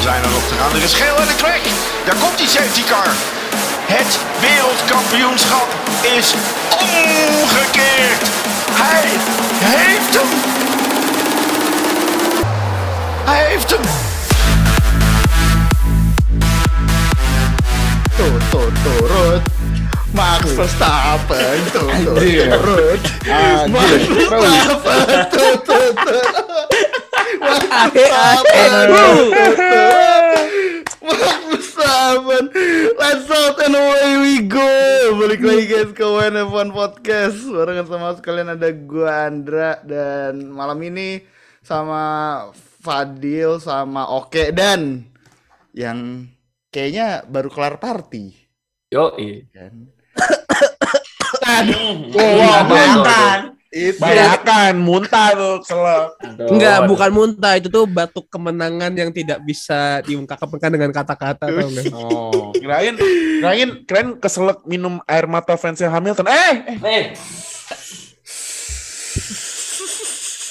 zijn er nog te gaan. Er is geel in de track. Daar komt die safety car. Het wereldkampioenschap is omgekeerd. Hij heeft hem. Hij heeft hem. Tuh, tuh, turut. Max Verstappen, tuh, turut. Max Verstappen, Verstappen. Let's out and away we go. Balik lagi guys ke WNF1 Podcast. Barengan sama sekalian ada gua Andra dan malam ini sama Fadil sama Oke dan yang kayaknya baru kelar party Yo, kan. Wah, Bayangkan. Itu Bayangkan muntah tuh selek. Enggak, bukan muntah itu tuh batuk kemenangan yang tidak bisa diungkapkan dengan kata-kata tau nggak? Oh, kirain kirain kirain keselak minum air mata fansnya Hamilton. Eh, Eh,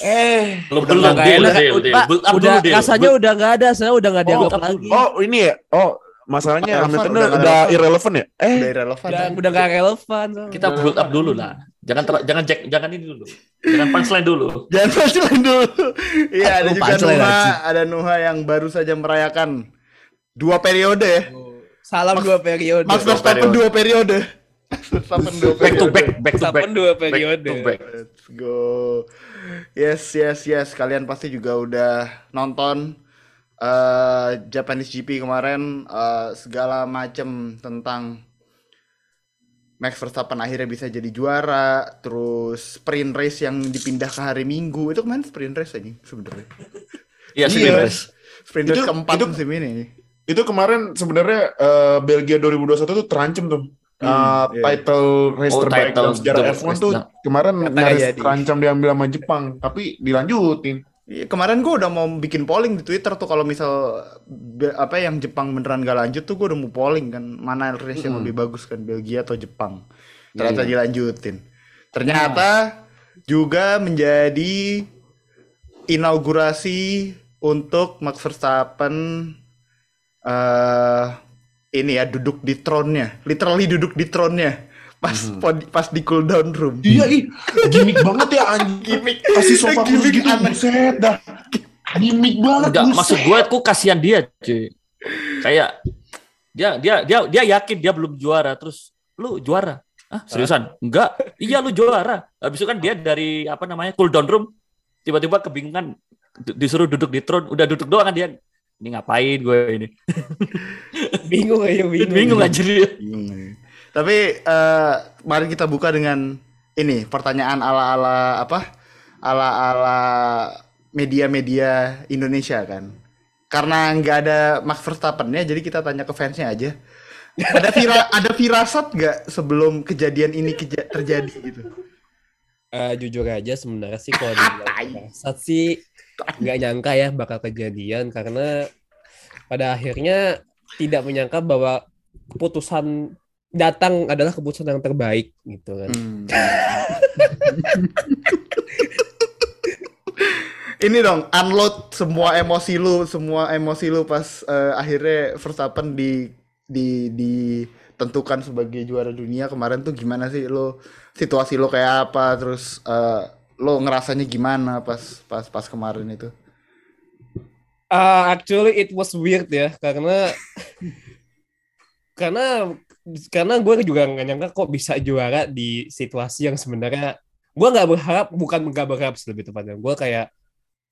eh. belum Udah belum nggak enak, udah dulu, deal. rasanya udah nggak ada, saya udah nggak dianggap Oh, lagi. oh, ini ya. Oh, masalahnya Hamilton udah udah, irrelevant ya? Eh, udah irrelevant. udah udah nggak relevan. Kita build up dulu lah. Jangan ter- jangan jack, jangan ini dulu. Jangan punchline dulu. Jangan punchline dulu. Iya, ada Oh, juga Nuha, aja. ada Nuha yang baru saja merayakan dua periode ya. Salam dua periode. Max dua Verstappen periode. dua periode. Max Verstappen dua Back to periode. back, back to back. Dua Back periode. to back. Let's go. Yes, yes, yes. Kalian pasti juga udah nonton eh Japanese GP kemarin eh, segala macam tentang Max Verstappen akhirnya bisa jadi juara, terus sprint race yang dipindah ke hari Minggu. Itu kemarin sprint race aja sebenarnya. Iya, sih, Iya. Sprint race Itu- keempat itu- musim ini. itu kemarin sebenarnya eh, Belgia 2021 tuh terancam tuh. Hmm, Eh, iya. title race Oh, terbaik title dalam sejarah the- F1 tuh nah. kemarin nyaris terancam diambil sama Jepang, tapi dilanjutin. Iya, kemarin gue udah mau bikin polling di Twitter tuh kalau misal apa yang Jepang beneran gak lanjut tuh gue udah mau polling kan mana race yang lebih bagus kan Belgia atau Jepang. Ternyata dilanjutin. Ternyata juga menjadi inaugurasi untuk Max Verstappen eh ini ya duduk di throne-nya, literally duduk di throne-nya pas pod- pas di cooldown room. Iya, ih, gimmick banget ya anjing. Gimmick. Kasih sofa Gimmick gitu, aneh. buset dah. Gimmick banget, Enggak, buset. maksud gue aku kasihan dia, cuy. Kayak dia dia dia dia yakin dia belum juara terus lu juara. Ah, seriusan? Enggak. Iya lu juara. Habis itu kan dia dari apa namanya? cooldown room tiba-tiba kebingungan disuruh duduk di throne, udah duduk doang kan dia. Ini ngapain gue ini? Bingung aja bingung. Bingung aja dia. Bingung. Tapi eh, mari kita buka dengan ini pertanyaan ala-ala apa? Ala-ala media-media Indonesia kan. Karena nggak ada Max Verstappen-nya, jadi kita tanya ke fansnya aja. Ada vira ada firasat nggak sebelum kejadian ini keja- terjadi gitu? Eh, jujur aja sebenarnya sih kalau dibilang saat sih nggak nyangka ya bakal kejadian karena pada akhirnya tidak menyangka bahwa keputusan datang adalah keputusan yang terbaik gitu kan. Hmm. Ini dong, unload semua emosi lu, semua emosi lu pas eh, akhirnya Verstappen di di ditentukan sebagai juara dunia kemarin tuh gimana sih lu situasi lu kayak apa terus eh, lu ngerasanya gimana pas pas pas kemarin itu? Uh, actually it was weird ya karena karena karena gue juga nggak nyangka kok bisa juara di situasi yang sebenarnya gue nggak berharap bukan nggak berharap lebih tepatnya. Gue kayak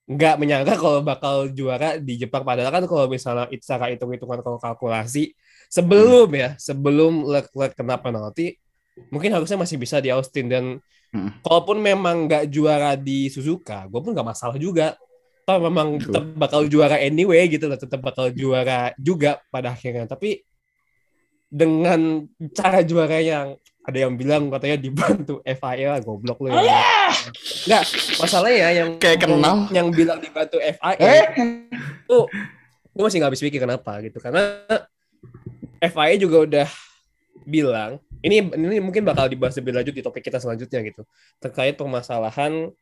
nggak menyangka kalau bakal juara di Jepang. Padahal kan kalau misalnya secara hitung-hitungan kalau kalkulasi sebelum ya sebelum Leclerc kena penalti mungkin harusnya masih bisa di Austin. Dan Hmm. kalaupun memang nggak juara di Suzuka gue pun nggak masalah juga. Toh memang tetap bakal juara anyway gitu loh tetap bakal juara juga pada akhirnya. Tapi dengan cara juara yang ada yang bilang katanya dibantu FIA goblok lu ya. Enggak, masalahnya ya yang Kayak kenal. yang bilang dibantu FIA Eh, tuh gue masih nggak habis pikir kenapa gitu karena FIA juga udah bilang ini ini mungkin bakal dibahas lebih lanjut di topik kita selanjutnya gitu terkait permasalahan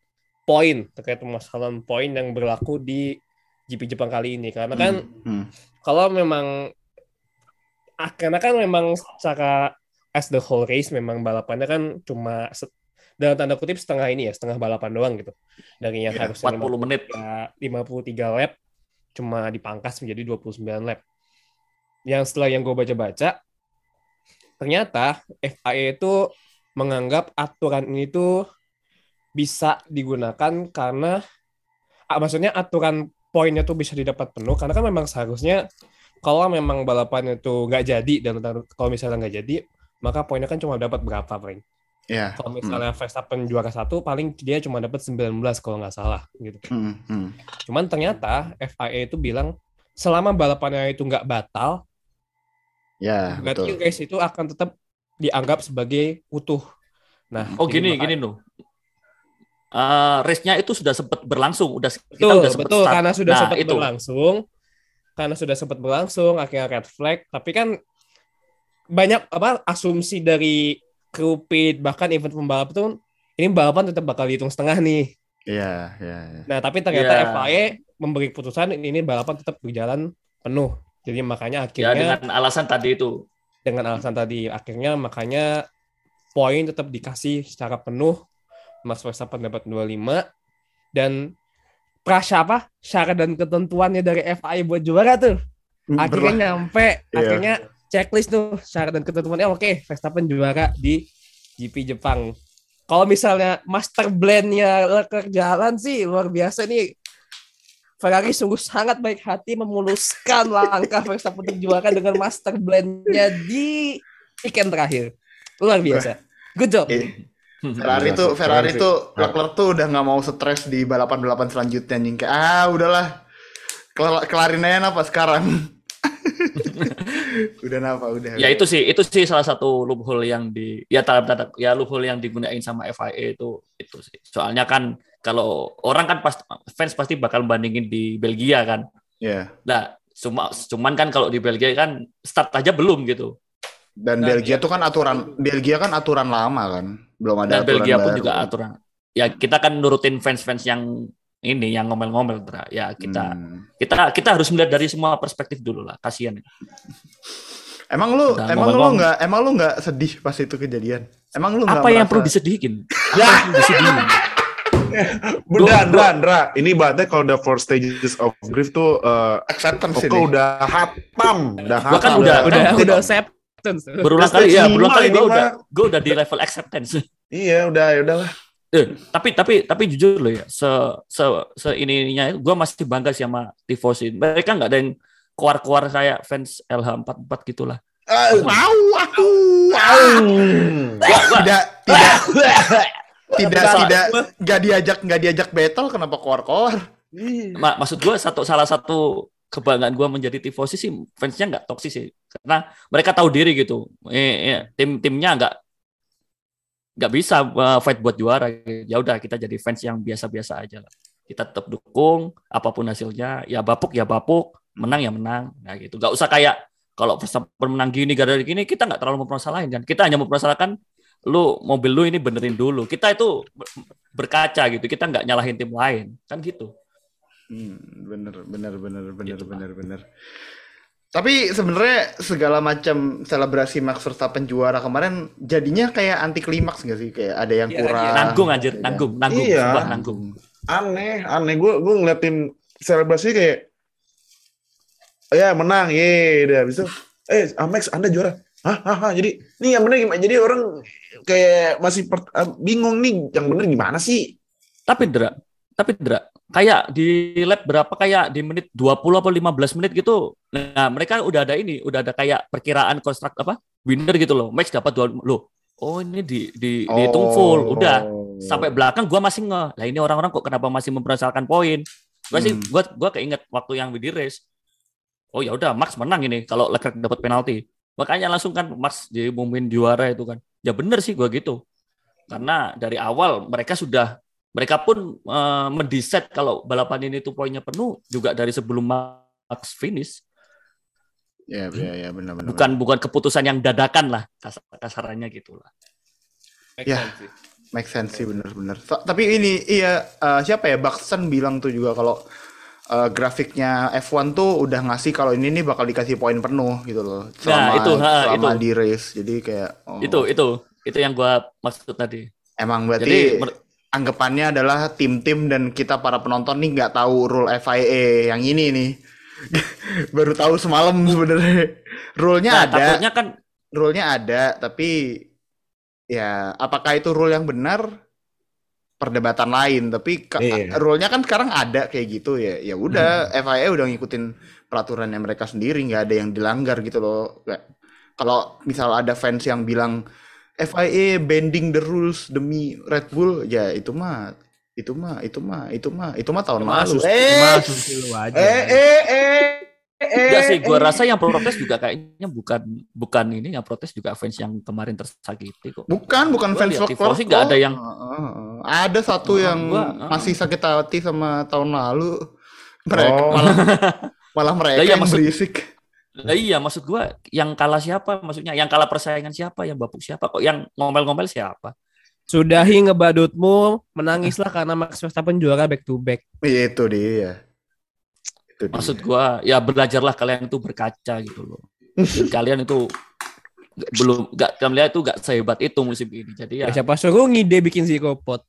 poin terkait permasalahan poin yang berlaku di GP Jepang kali ini karena kan Hmm. kalau memang karena kan memang secara as the whole race memang balapannya kan cuma dalam tanda kutip setengah ini ya setengah balapan doang gitu dari yang Iya, harusnya 40 menit. 53 lap cuma dipangkas menjadi 29 lap yang setelah yang gue baca-baca ternyata FIA itu menganggap aturan ini tuh bisa digunakan karena ah, maksudnya aturan poinnya tuh bisa didapat penuh karena kan memang seharusnya kalau memang balapannya tuh nggak jadi dan kalau misalnya nggak jadi maka poinnya kan cuma dapat berapa poin Ya. kalau misalnya Verstappen juara satu paling dia cuma dapat 19 kalau nggak salah gitu Hmm, hmm. cuman ternyata FIA itu bilang selama balapannya itu nggak batal Ya, berarti betul. race itu akan tetap dianggap sebagai utuh nah Oh gini, maka- gini nuh. Eh, race-nya itu sudah sempat berlangsung, udah kita Betul, udah sempat betul start. karena sudah Nah, sempat itu. berlangsung. Karena sudah sempat berlangsung akhirnya red flag, tapi kan banyak apa asumsi dari kru pit bahkan event pembalap itu ini balapan tetap bakal dihitung setengah nih. Iya, iya, iya. Nah, tapi ternyata Ya. FIA memberi keputusan ini balapan tetap berjalan penuh. Jadi makanya Ya akhirnya dengan alasan tadi itu. dengan alasan tadi akhirnya makanya poin tetap dikasih secara penuh Max Verstappen dapat 25 dan prasya apa? Syarat dan ketentuannya dari FIA buat juara tuh. Akhirnya nyampe. Iya. akhirnya checklist tuh syarat dan ketentuannya. Oke Verstappen juara di GP Jepang. Kalau misalnya master blendnya Leclerc jalan sih luar biasa nih. Ferrari sungguh sangat baik hati memuluskan langkah Verstappen untuk juara dengan master blendnya di weekend terakhir. Luar biasa. Good job. Eh, Ferrari Iya, tuh Ferrari tuh Leclerc tuh udah nggak mau stres di balapan-balapan selanjutnya anjing. Kayak ah udahlah. Kel- kelarin aja apa sekarang. Udah apa udah Ya itu sih, itu sih salah satu loophole yang di ya tanda tanda ya loophole yang digunain sama FIA itu itu sih. Soalnya kan kalau orang kan pasti fans pasti bakal bandingin di Belgia kan. ya Nah, cuma cuman kan kalau di Belgia kan start aja belum gitu. Dan Nah, Belgia iya. tuh kan aturan Belgia kan aturan lama kan belum ada Dan aturan Belgia pun baru. juga aturan. Ya kita kan nurutin fans-fans yang ini yang ngomel-ngomel ya kita Hmm. kita kita harus melihat dari semua perspektif dulu lah kasihan emang lu Udah emang lu nggak emang lu nggak sedih pas itu kejadian emang lu apa yang merasa- perlu disedihin ya disedihin Udah, Andra, Andra. Ini berarti kalau udah four stages of grief tuh eh acceptance Koko ini udah hatam, udah Gua kan hatam. udah- udah Kan- udah acceptance. Berulang kali ya berulang kali gue udah gue udah di level acceptance. Iya, udah, ya udahlah. Eh, tapi tapi tapi jujur loh ya se se, se ininya gue masih bangga sih sama tifosi. Mereka nggak ada yang keluar-keluar kayak fans LH44 gitulah. Ah, wow wow wow tidak. Tidak tidak. Tidak nggak diajak nggak diajak battle kenapa keluar keluar Ma- maksud gue satu salah satu kebanggaan gue menjadi tifosi sih fansnya nggak toksis sih. Karena mereka tahu diri gitu. Eh, eh, tim timnya nggak nggak bisa uh, fight buat juara. Ya udah kita jadi fans yang biasa-biasa aja lah. Kita tetap dukung apa pun hasilnya. Ya bapuk ya bapuk. Menang ya menang. Nah gitu. Nggak usah kayak kalau Verstappen menang gini gara-gara gini kita nggak terlalu mempermasalahin kan. Kita hanya mempermasalahkan lu mobil lu ini benerin dulu. Kita itu ber- berkaca gitu. Kita nggak nyalahin tim lain. Kan gitu Hmm, bener bener bener bener Gitu, bener bener tapi sebenarnya segala macam selebrasi Max Verstappen juara kemarin jadinya kayak anti klimaks nggak sih kayak ada yang Iya, kurang iya. nanggung anjir gitu. nanggung nanggung Iya. sumpah, nanggung Aneh, aneh. Gue gue ngeliatin selebrasi kayak, ya menang, ye, udah. Habis itu, eh, Amex, Anda juara. Hah, hah, hah. Jadi, nih yang bener gimana? Jadi orang kayak masih per- eh, bingung nih, yang bener gimana sih? tapi Dra tapi Dra kayak di lap berapa kayak di menit 20 atau 15 menit gitu. Nah mereka udah ada ini udah ada kayak perkiraan konstruk apa winner gitu loh. Max dapat dua loh oh ini di di dihitung full. Oh. udah sampai belakang gua masih nge lah ini orang-orang kok kenapa masih mempermasalahkan poin? Gua sih Hmm. gua gua keinget waktu yang di race. Oh ya udah Max menang ini kalau Leclerc dapat penalti. Makanya langsung kan Max diumumin juara itu kan. Ya bener sih gua gitu. Karena dari awal mereka sudah mereka pun eh, mendesain kalau balapan ini tuh poinnya penuh juga dari sebelum Max finish ya ya ya benar benar bukan bukan keputusan yang dadakan lah kasar kasarannya gitu lah Ya. make sense sih So- tapi ini iya eh, siapa ya Baksan bilang tuh juga kalau eh, grafiknya F1 tuh udah ngasih kalau ini nih bakal dikasih poin penuh gitu loh. Selama, itu, ha, selama itu. di race. Jadi kayak oh, Itu itu itu yang gua maksud tadi. emang berarti Jadi anggapannya adalah tim-tim dan kita para penonton nih nggak tahu rule FIA yang ini nih. Baru tahu semalam sebenarnya. Rule-nya Nah, ada. takutnya kan rule-nya ada, tapi ya apakah itu rule yang benar? Perdebatan lain, tapi Iya. rule-nya kan sekarang ada kayak gitu ya. Ya udah, FIA udah ngikutin peraturannya mereka sendiri, nggak ada yang dilanggar gitu loh. Kayak- Kalau misal ada fans yang bilang FIA bending the rules demi Red Bull, ya itu mah, itu mah, itu mah, itu mah, itu mah tahun lalu. Eh, lu aja. eh, eh, eh, eh, enggak sih, gua eh. rasa yang protes juga kayaknya bukan bukan ini yang protes juga fans yang kemarin tersakiti kok. Bukan, bukan Gua fans Fox tifosi nggak ada yang- Heeh. ada satu Oh, yang gua, masih sakit hati sama tahun lalu. Mereka Oh. malah malah mereka Lah iya, yang maksud- berisik. Nah, iya, maksud gua yang kalah siapa? Maksudnya yang kalah persaingan siapa? Yang bapuk siapa? Kok yang ngomel-ngomel siapa? Sudahi ngebadutmu, menangislah karena Max Verstappen juara back to back. Iya, Itu dia. Itu dia. Maksud gua ya belajarlah kalian itu berkaca gitu loh. Kalian itu belum nggak kalian itu nggak sehebat itu musim ini. Jadi ya Ya. Siapa suruh ngide bikin zero pot?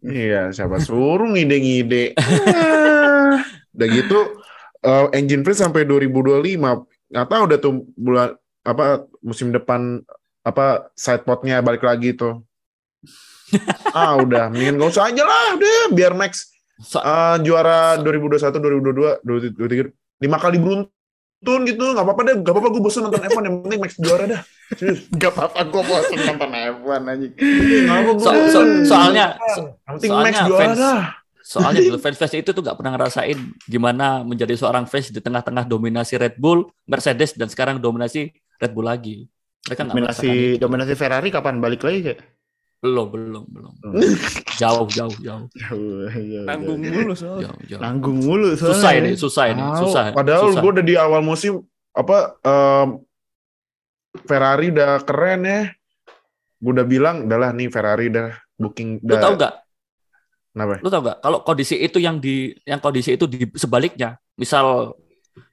Iya, siapa suruh ngide-ngide. Ah, Udah gitu eh, engine free sampai 2025. Nggak tahu udah tuh bulan apa musim depan apa sidepodnya balik lagi tuh. ah udah, mendingan gak usah aja lah, udah biar Max eh, juara 2021, 2022, 2023, lima kali beruntun gitu, nggak apa-apa deh, nggak apa-apa gue bosan nonton F1, yang penting Max juara dah. Serius. Gak apa-apa gue bosan nonton F1 aja. Nggak apa-apa, so- so- soalnya so- yang penting Max juara fans- dah. Soalnya dulu fans-fans itu tuh nggak pernah ngerasain gimana menjadi seorang fans di tengah-tengah dominasi Red Bull, Mercedes dan sekarang dominasi Red Bull lagi. Mereka Dominasi dominasi Ferrari kapan balik lagi kayak? belum belum belum Hmm. jauh jauh jauh Nanggung mulu soalnya. jauh, jauh. Nanggung mulu susah soalnya. ini susah ini susah Padahal susah. gue udah di awal musim apa em, Ferrari udah keren ya. Gue udah bilang, udahlah nih Ferrari udah booking. lu Udah, tau nggak Kenapa? lu tau nggak kalau kondisi itu yang di yang kondisi itu di sebaliknya misal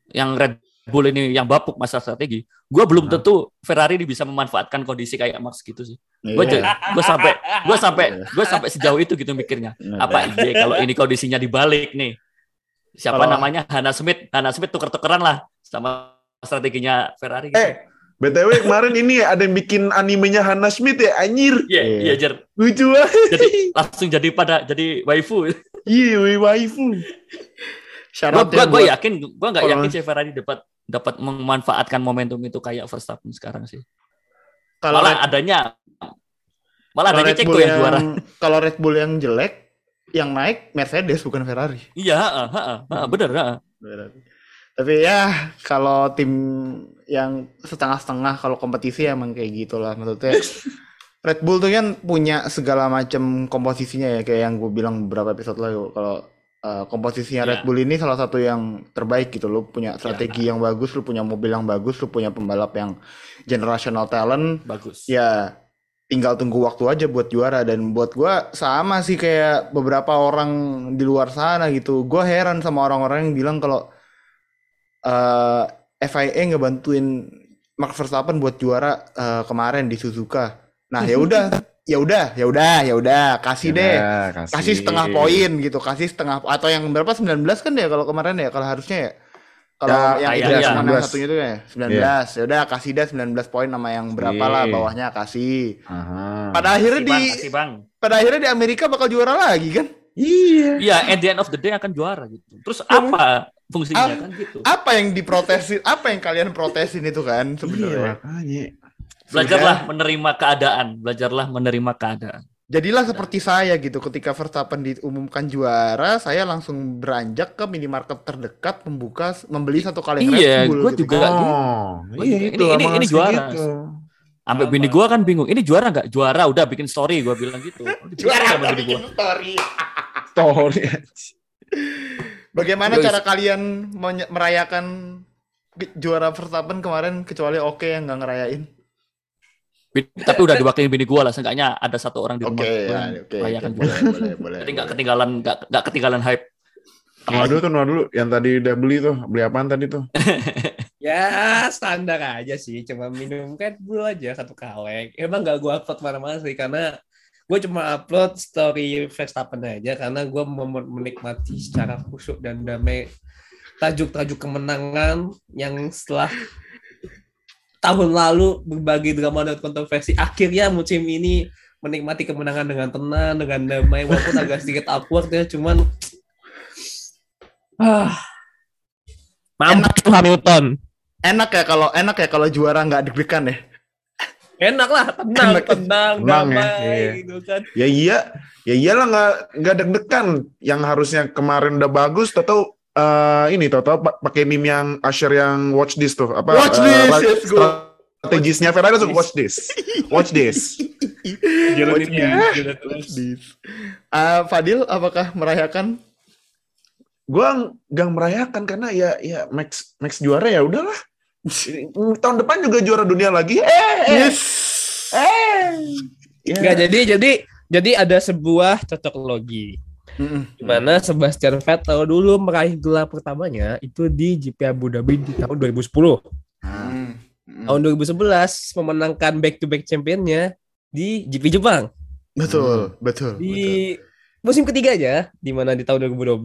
yang Red Bull ini yang bapuk masalah strategi gue belum Nah. tentu Ferrari ini bisa memanfaatkan kondisi kayak Max gitu sih gue Iya. gue sampai gue sampai gue sampai sejauh itu gitu mikirnya apa iya kalau ini kondisinya dibalik nih siapa Kalau- namanya Hana Smith Hana Smith tuker-tukeran lah sama strateginya Ferrari gitu. Eh, BTW kemarin ini ada yang bikin animenya Hannah Smith ya, anjir. Iya, Iya. iya, Jer. Lucu banget. Jadi langsung jadi pada jadi waifu. Iya, wih, waifu. Syarat Gua, gua, ya yakin, gua nggak yakin sih Ferrari dapat dapat memanfaatkan momentum itu kayak Verstappen sekarang sih. kalau Malah Red- adanya malah kalau adanya Red Ceko Bull yang juara. Kalau Red Bull yang jelek, yang naik Mercedes bukan Ferrari. Iya, heeh, heeh, heeh, bener. heeh. Tapi ya kalau tim yang setengah-setengah kalau kompetisi emang kayak gitulah maksudnya. Red Bull tuh kan punya segala macam komposisinya ya kayak yang gue bilang beberapa episode lalu kalau uh, komposisinya Iya. Red Bull ini salah satu yang terbaik gitu lu punya strategi yang bagus lu punya mobil yang bagus lu punya pembalap yang generational talent Bagus. ya tinggal tunggu waktu aja buat juara dan buat gua sama sih kayak beberapa orang di luar sana gitu gua heran sama orang-orang yang bilang kalau eh FIA ngebantuin Max Verstappen buat juara eh, kemarin di Suzuka nah ya udah ya udah ya udah ya udah kasih deh Ya, kasih setengah poin gitu kasih setengah atau yang berapa 19 kan ya kalau kemarin ya kalau harusnya ya kalau Ya, yang iya, itu iya. cuma yang 19. satunya itu ya 19 ya udah kasih deh 19 poin sama yang berapa lah Iya. bawahnya kasih Aha. pada akhirnya Kasih, di Bang, kasih, Bang. pada akhirnya di Amerika bakal juara lagi kan Iya. Iya, at the end of the day akan juara gitu. Terus apa fungsinya Ah, kan gitu? apa yang diprotesin apa yang kalian protesin itu kan Iya, sebenarnya makanya. Belajarlah menerima keadaan, belajarlah menerima keadaan. jadilah seperti saya gitu ketika Verstappen diumumkan juara saya langsung beranjak ke minimarket terdekat membuka membeli satu kaleng Iya, Red Bull gua gitu juga. kan. Oh, Gua iya juga- itu ini- ini- ini juara. gitu. Sampai bini gua kan bingung, ini juara nggak? Juara, udah bikin story gua bilang gitu. juara bikin story Story. bagaimana Terus- cara kalian merayakan juara Verstappen kemarin kecuali oke yang nggak ngerayain Tapi udah diwakilin bini gua lah, seenggaknya ada satu orang di rumah ya yang oke oke, merayakan boleh juara. boleh boleh Jadi nggak boleh. ketinggalan, nggak nggak ketinggalan hype. Noah dulu tuh, Noah dulu. Yang tadi udah beli tuh. Beli apaan tadi tuh? Ya standar aja sih, cuma minum Red Bull aja satu kaleng. Emang gak gue upload mana-mana sih karena gue cuma upload story Verstappen aja karena gue mau menikmati secara khusyuk dan damai tajuk-tajuk kemenangan yang setelah tahun lalu berbagai drama dan kontroversi akhirnya musim ini menikmati kemenangan dengan tenang dengan damai walaupun agak sedikit awkward ya cuman ah. Mampus tuh Hamilton. Enak ya kalau enak ya kalau juara nggak deg-degan ya. Enak lah tenang Enak. tenang Tenang ya, damai iya. gitu kan Ya iya. Ya iyalah nggak nggak deg-degan. Yang harusnya kemarin udah bagus, tahu eh ini tahu pakai meme yang Asher yang watch this tuh apa? Watch eh, this, let's go. Strategisnya Ferrari tuh watch this, watch this. Jalanin Watch ya, this. Ah, Fadil, apakah merayakan? Gua nggak merayakan karena ya ya Max Max juara ya udahlah. Tahun depan juga juara dunia lagi. Eh, eh, Yes. eh. Ya. Nggak, jadi jadi jadi ada sebuah cocok logi Mm-mm. di mana Sebastian Vettel dulu meraih gelar pertamanya itu di GP Abu Dhabi di tahun 2010. Mm. Tahun 2011 memenangkan back to back championnya di GP Jepang. Betul, betul, betul. Di musim ketiga aja di mana di tahun 2012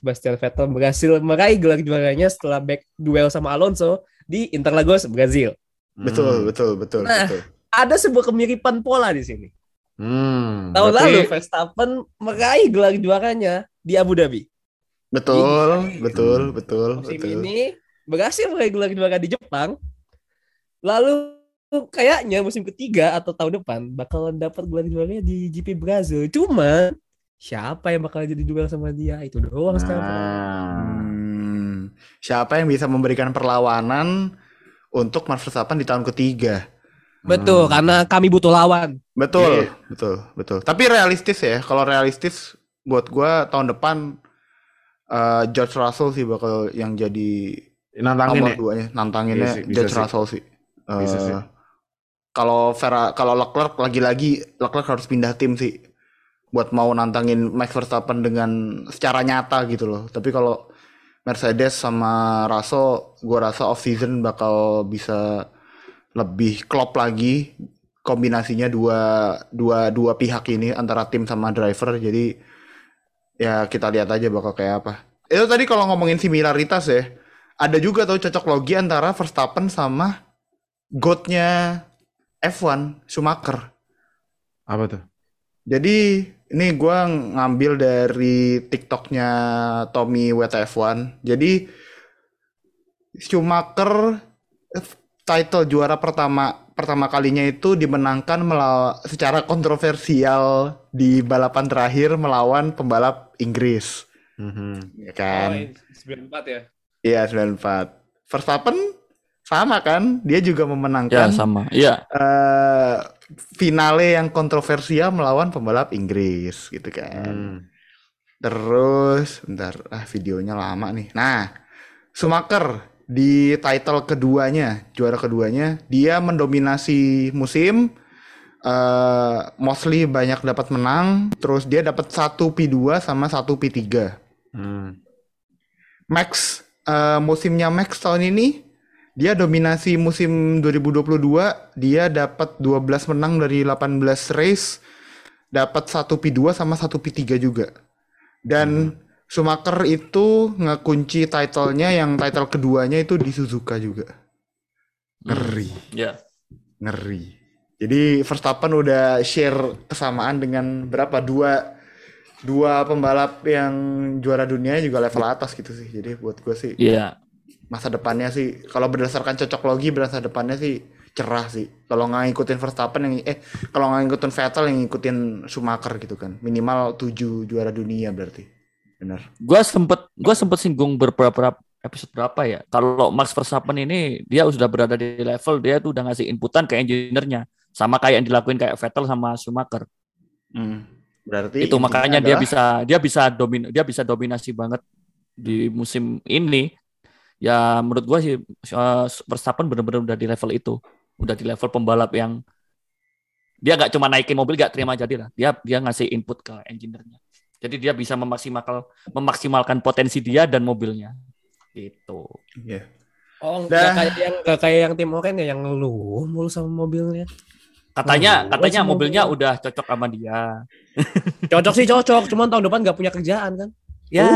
Sebastian Vettel berhasil meraih gelar juaranya setelah back duel sama Alonso di Interlagos, Brazil. Betul, betul, betul, Nah, betul. Ada sebuah kemiripan pola di sini. Hmm, Tahun berarti- lalu Verstappen meraih gelar juaranya di Abu Dhabi. Betul, betul, betul, Musim betul. ini berhasil meraih gelar juara di Jepang. Lalu kayaknya musim ketiga atau tahun depan bakalan dapat gelar juaranya di GP Brazil. Cuma siapa yang bakal jadi duel sama dia itu doang sekarang. Nah, Hmm, siapa yang bisa memberikan perlawanan untuk Max Verstappen di tahun ketiga? Betul, karena kami butuh lawan. Betul, Iya. betul, betul. Tapi realistis ya. Kalau realistis buat gua tahun depan eh, George Russell sih bakal yang jadi nantangin nomor ya. duanya, nantanginnya Iya sih, George sih. Russell sih. Bisa sih. Kalau Vera, kalau Leclerc lagi-lagi Leclerc harus pindah tim sih buat mau nantangin Max Verstappen dengan secara nyata gitu loh. Tapi kalau Mercedes sama Russell, gua rasa off season bakal bisa lebih klop lagi kombinasinya dua dua dua pihak ini antara tim sama driver. Jadi ya kita lihat aja bakal kayak apa. Itu tadi kalau ngomongin similaritas ya, ada juga tuh cocok logi antara Verstappen sama GOAT-nya F1 Schumacher. Apa tuh? Jadi ini gua ngambil dari TikToknya Tommy WTF1. Jadi Schumacher eh, title juara pertama pertama kalinya itu dimenangkan melaw- secara kontroversial di balapan terakhir melawan pembalap Inggris, Mhm. ya kan? Oh, 94 ya. Iya 94. Verstappen sama kan? Dia juga Ya memenangkan sama. Iya. eh finale yang kontroversial melawan pembalap Inggris gitu kan. Hmm. Terus bentar, ah videonya lama nih. Nah, Schumacher di title keduanya, juara keduanya, dia mendominasi musim eh mostly banyak dapat menang, terus dia dapat 1 P2 sama 1 P3. Hmm. Max eh, musimnya Max tahun ini dia dominasi musim 2022 dia dapat 12 menang dari 18 race dapat 1 P2 sama 1 P3 juga. Dan Schumacher itu ngekunci titlenya yang title keduanya itu di Suzuka juga. Ngeri. Ya. ngeri. Jadi Verstappen udah share kesamaan dengan berapa? Dua dua pembalap yang juara dunia juga level atas gitu sih. Jadi buat gue sih Iya. Masa depannya sih kalau berdasarkan cocok logi masa depannya sih cerah sih kalau nggak ngikutin Verstappen yang eh kalau nggak ngikutin Vettel yang ngikutin Schumacher gitu kan minimal 7 juara dunia berarti bener Gua sempet gua sempet singgung beberapa episode berapa ya. Kalau Max Verstappen ini dia sudah berada di level dia tuh udah ngasih inputan ke engineer-nya. Sama kayak yang dilakuin kayak Vettel sama Schumacher. berarti itu makanya dia adalah- bisa dia bisa domin dia bisa dominasi banget di musim ini ya menurut gua sih eh, Verstappen benar-benar udah di level itu udah di level pembalap yang dia nggak cuma naikin mobil nggak terima jadi lah dia dia ngasih input ke engineer-nya Jadi dia bisa memaksimalkan memaksimalkan potensi dia dan mobilnya. Gitu. Iya. Oh, nggak kayak yang nggak kayak yang tim Oren ya yang ngeluh mulu sama mobilnya. Katanya Oh, katanya mobilnya mobil. udah cocok sama dia. Cocok sih cocok, cuman tahun depan nggak punya kerjaan kan. Ya,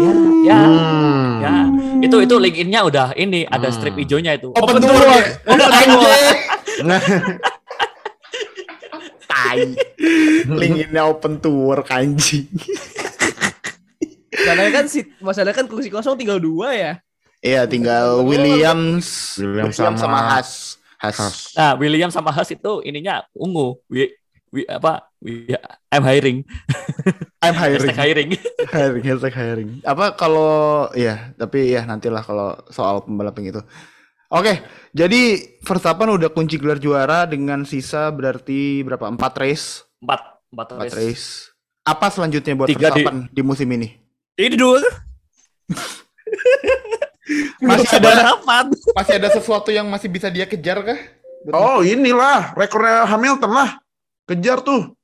ya, ya, Hmm. ya. Itu itu LinkedIn-nya udah ini ada Hmm. strip hijaunya itu. Open tour. Open tour. Tai. Linkinnya open tour kanji. Masalahnya kan si masalahnya kan kursi kosong tinggal dua ya. Iya, tinggal Williams, William Williams sama, sama Has. Has. Nah, William sama Haas itu ininya ungu. Wi, wi apa? Wi, I'm hiring. I'm hiring. Hashtag hiring. hiring, hashtag hiring. Apa kalau ya, tapi ya nantilah kalau soal pembalap yang itu. Oke, jadi Verstappen udah kunci gelar juara dengan sisa berarti berapa? Empat race, Empat, empat empat race. race. Apa selanjutnya buat Tiga di- Verstappen di... musim ini? Ini dua. Masih ada harapan. masih ada sesuatu yang masih bisa dia kejar kah? Oh inilah rekornya Hamilton lah. Kejar tuh.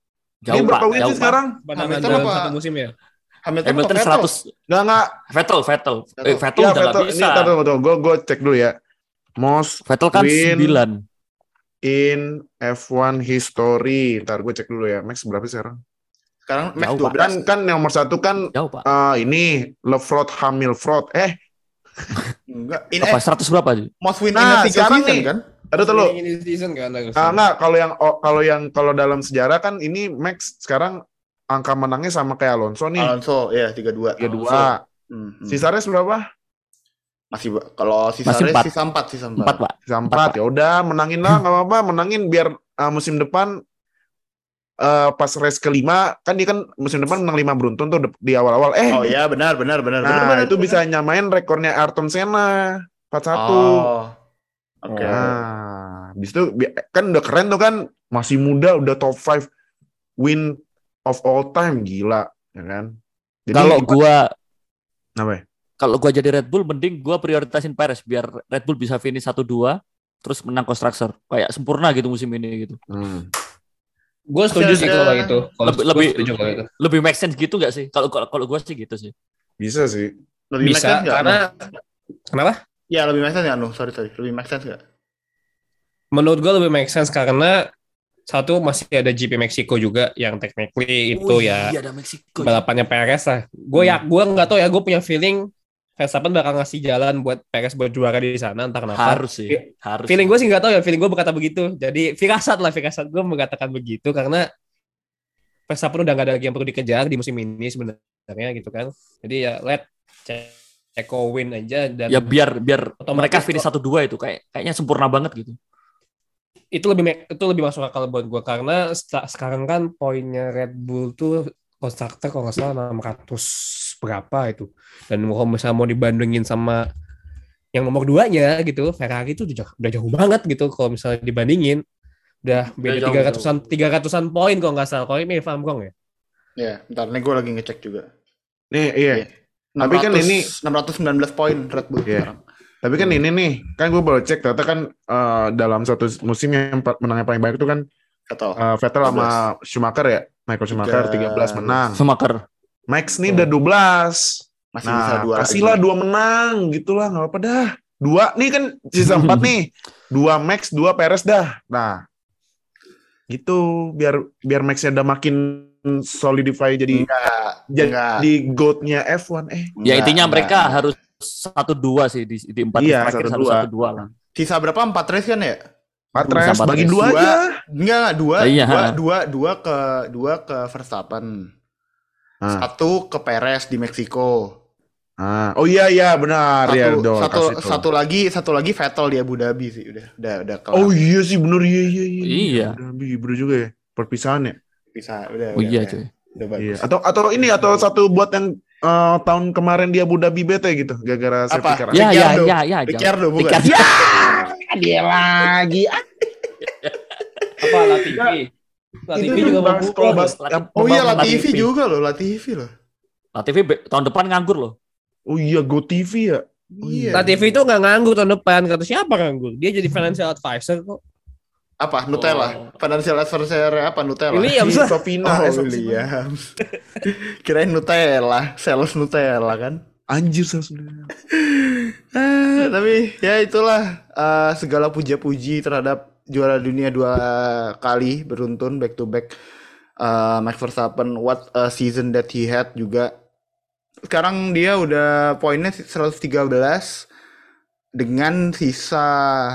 Jauh, Ini Pak. berapa win sih sekarang? Hamilton apa? satu musim ya. Hamilton, Hamilton apa Vettel? 100. Enggak enggak. Vettel, Vettel. Eh, Vettel. Vettel Ya udah Vettel ini bisa. tunggu tunggu. Gue gue cek dulu ya. Most Vettel kan Win. 9. in F1 history. Ntar gue cek dulu ya. Max berapa sekarang? Sekarang Max Jauh, Pak. 12. Kan kan nomor satu kan Jauh, Pak. eh, ini Lefrot Hamilfrot. Eh, Enggak. In Apa eh, 100 berapa? Most win Nah, in a season nih. kan? Ada tuh lo. Ini season harusnya. Ah, enggak, kalau yang oh, kalau yang kalau dalam sejarah kan ini Max sekarang angka menangnya sama kayak Alonso nih. Alonso ya 32. Tiga dua. Hmm, hmm. Sisa race berapa? masih kalau sisa Masih empat. sisa 4 sisa 4. 4, Pak. Sisa empat. Ya udah, menangin lah, nggak apa-apa, menangin biar ah, musim depan eh, pas race kelima kan dia kan musim depan menang lima beruntun tuh di awal-awal. Eh, Oh iya benar benar benar nah benar, benar, itu benar. bisa nyamain rekornya Ayrton Senna 41. Oh. Oke. Nah, habis itu kan udah keren tuh kan, masih muda udah top 5 win of all time gila, ya kan? Jadi Kalau gua apa ya? kalau gua jadi Red Bull mending gua prioritasin Perez biar Red Bull bisa finish 1-2 terus menang constructor. Kayak sempurna gitu musim ini gitu. Hmm. Gue setuju sih kalau itu. Kalau Lebih- lebih- setuju kalau itu. Lebih make sense gitu gak sih? Kalau kalau kalau gua sih gitu sih. Bisa sih. Lebih make Bisa karena kenapa? Ya lebih make sense nggak, Anu? Sorry sorry. Lebih make sense nggak? Menurut gue lebih make sense karena satu masih ada GP Meksiko juga yang technically itu ya Iya ada Meksiko. balapannya Perez lah. Gue ya gue nggak tahu ya gue punya feeling Verstappen bakal ngasih jalan buat Perez buat juara di sana entah kenapa. Harus sih. Harus. Feeling gue sih nggak tahu ya, feeling gue berkata begitu. Jadi firasat lah, firasat gue mengatakan begitu karena Verstappen udah nggak ada lagi yang perlu dikejar di musim ini sebenarnya gitu kan. Jadi ya let Ceko win aja dan Ya biar biar Otomatis mereka finish 1-2 itu kayak kayaknya sempurna banget gitu. itu lebih itu lebih masuk akal buat gue karena sekarang kan poinnya Red Bull tuh konstruktor kalau nggak salah 600 berapa itu dan kalau misalnya mau dibandingin sama yang nomor duanya gitu Ferrari itu udah jauh, udah jauh banget gitu kalau misalnya dibandingin udah beda tiga ratusan tiga ratusan poin kalau nggak salah kalau ini wrong ya Ya, ntar nih gue lagi ngecek juga. Nih, iya. Iya. Tapi kan 600 ini- 619 poin Red Bull Iya. sekarang. Tapi kan ini nih, kan gue baru cek ternyata kan eh, dalam satu musim yang empat- menangnya paling banyak itu kan Atau eh, Vettel sama Schumacher ya. Michael Schumacher Tiga- 13 menang. Schumacher. Max nih udah 12. masih bisa Nah, dua kasihlah dua menang gitulah nggak apa-apa dah. Dua nih kan sisa empat nih. Dua Max, dua Perez dah. Nah, gitu biar biar Maxnya udah makin solidify jadi Enggak, jadi goatnya F1 eh Ya Enggak, intinya enggak, mereka harus satu dua sih di, di empat Iya, terakhir harus 1-2. satu dua lah. Sisa berapa? Empat race kan ya? empat race empat bagi race. dua Dua. aja Enggak, enggak. dua, Iya. dua, dua, dua ke dua ke Verstappen. Ah. Satu ke Perez di Meksiko. Ah, oh iya iya benar Satu, ya dong, satu, satu lagi, satu lagi Vettel di Abu Dhabi sih. Udah, udah, udah kelar. Oh iya sih bener iya iya iya. Iya. Udah, bener juga ya perpisahan ya. Bisa, udah, Oh udah, iya udah, cuy. udah bagus. Iya. Atau atau ini atau satu buat yang eh, tahun kemarin dia Abu Dhabi bete gitu gara-gara Apa? Ya ya ya ya. jangan. Ricciardo bukan? Ricciardo. dia lagi. apa Latifi Latifi juga mau buka bahas Oh iya, Latifi juga loh, Latifi loh. Latifi tahun depan nganggur loh. Oh iya Go TV ya. Iya. Latifi itu nggak nganggur tahun depan kata siapa nganggur dia jadi financial advisor kok Apa? Nutella. Oh. Financial advisor apa Nutella? Williams Si lah. Sofina, Oh. Williams. Kirain Nutella, sales Nutella kan. Anjir sebenarnya. Eh, tapi ya itulah eh, segala puja-puji terhadap juara dunia dua kali beruntun back to back eh, Max Verstappen what a season that he had juga sekarang dia udah poinnya 113 dengan sisa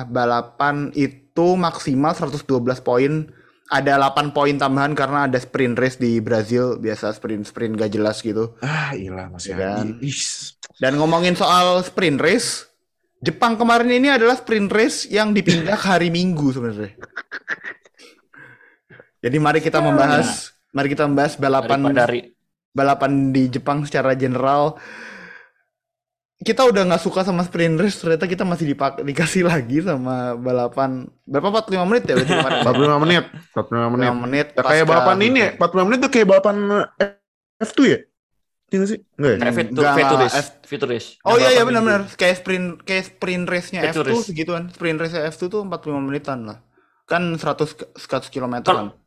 balapan itu maksimal 112 poin ada 8 poin tambahan karena ada sprint race di Brazil biasa sprint sprint gak jelas gitu Ah, ilah masih Ya kan? dan ngomongin soal sprint race, Jepang kemarin ini adalah sprint race yang dipindah ke hari Minggu sebenarnya. Jadi mari kita membahas, mari kita membahas balapan dari balapan di Jepang secara general. Kita udah nggak suka sama sprint race, ternyata kita masih dipak dikasih lagi sama balapan berapa 45 menit ya berarti kemarin? 45 menit. 45 menit. 45 menit. Ya, kayak balapan ini ya, hujan. 45 menit tuh kayak balapan eh, F2 ya? Iya sih? Enggak ya? kayak Hmm, Fitur, enggak, Fituris, F- Fituris. Oh iya iya benar-benar minggu. kayak sprint kayak sprint race-nya Itu F2 race. segituan. Sprint race F2 tuh 45 menitan lah. Kan 100 ke- 100 km Kalau- kan.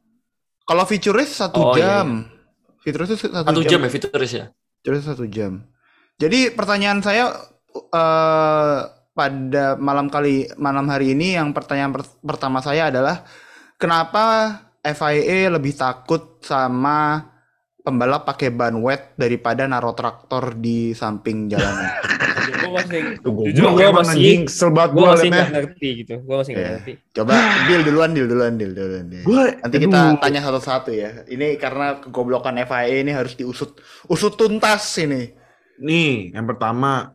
Kalau feature race 1 Oh, iya, jam. Feature race itu 1 Satu jam. jam ya Fituris ya. Feature race 1 jam. Jadi pertanyaan saya eh pada malam kali malam hari ini yang pertanyaan per- pertama saya adalah kenapa FIA lebih takut sama pembalap pakai ban wet daripada naruh traktor di samping jalanan? Gue masih, jujur gue masih, anjing, kesel banget gue gua masih nggak ngerti gitu. Gue masih nggak Iya. ngerti. Coba deal duluan, deal duluan, deal duluan. Deal. Gua Nanti kita aduh. tanya satu-satu ya. Ini karena kegoblokan FIA ini harus diusut usut tuntas ini. Nih, yang pertama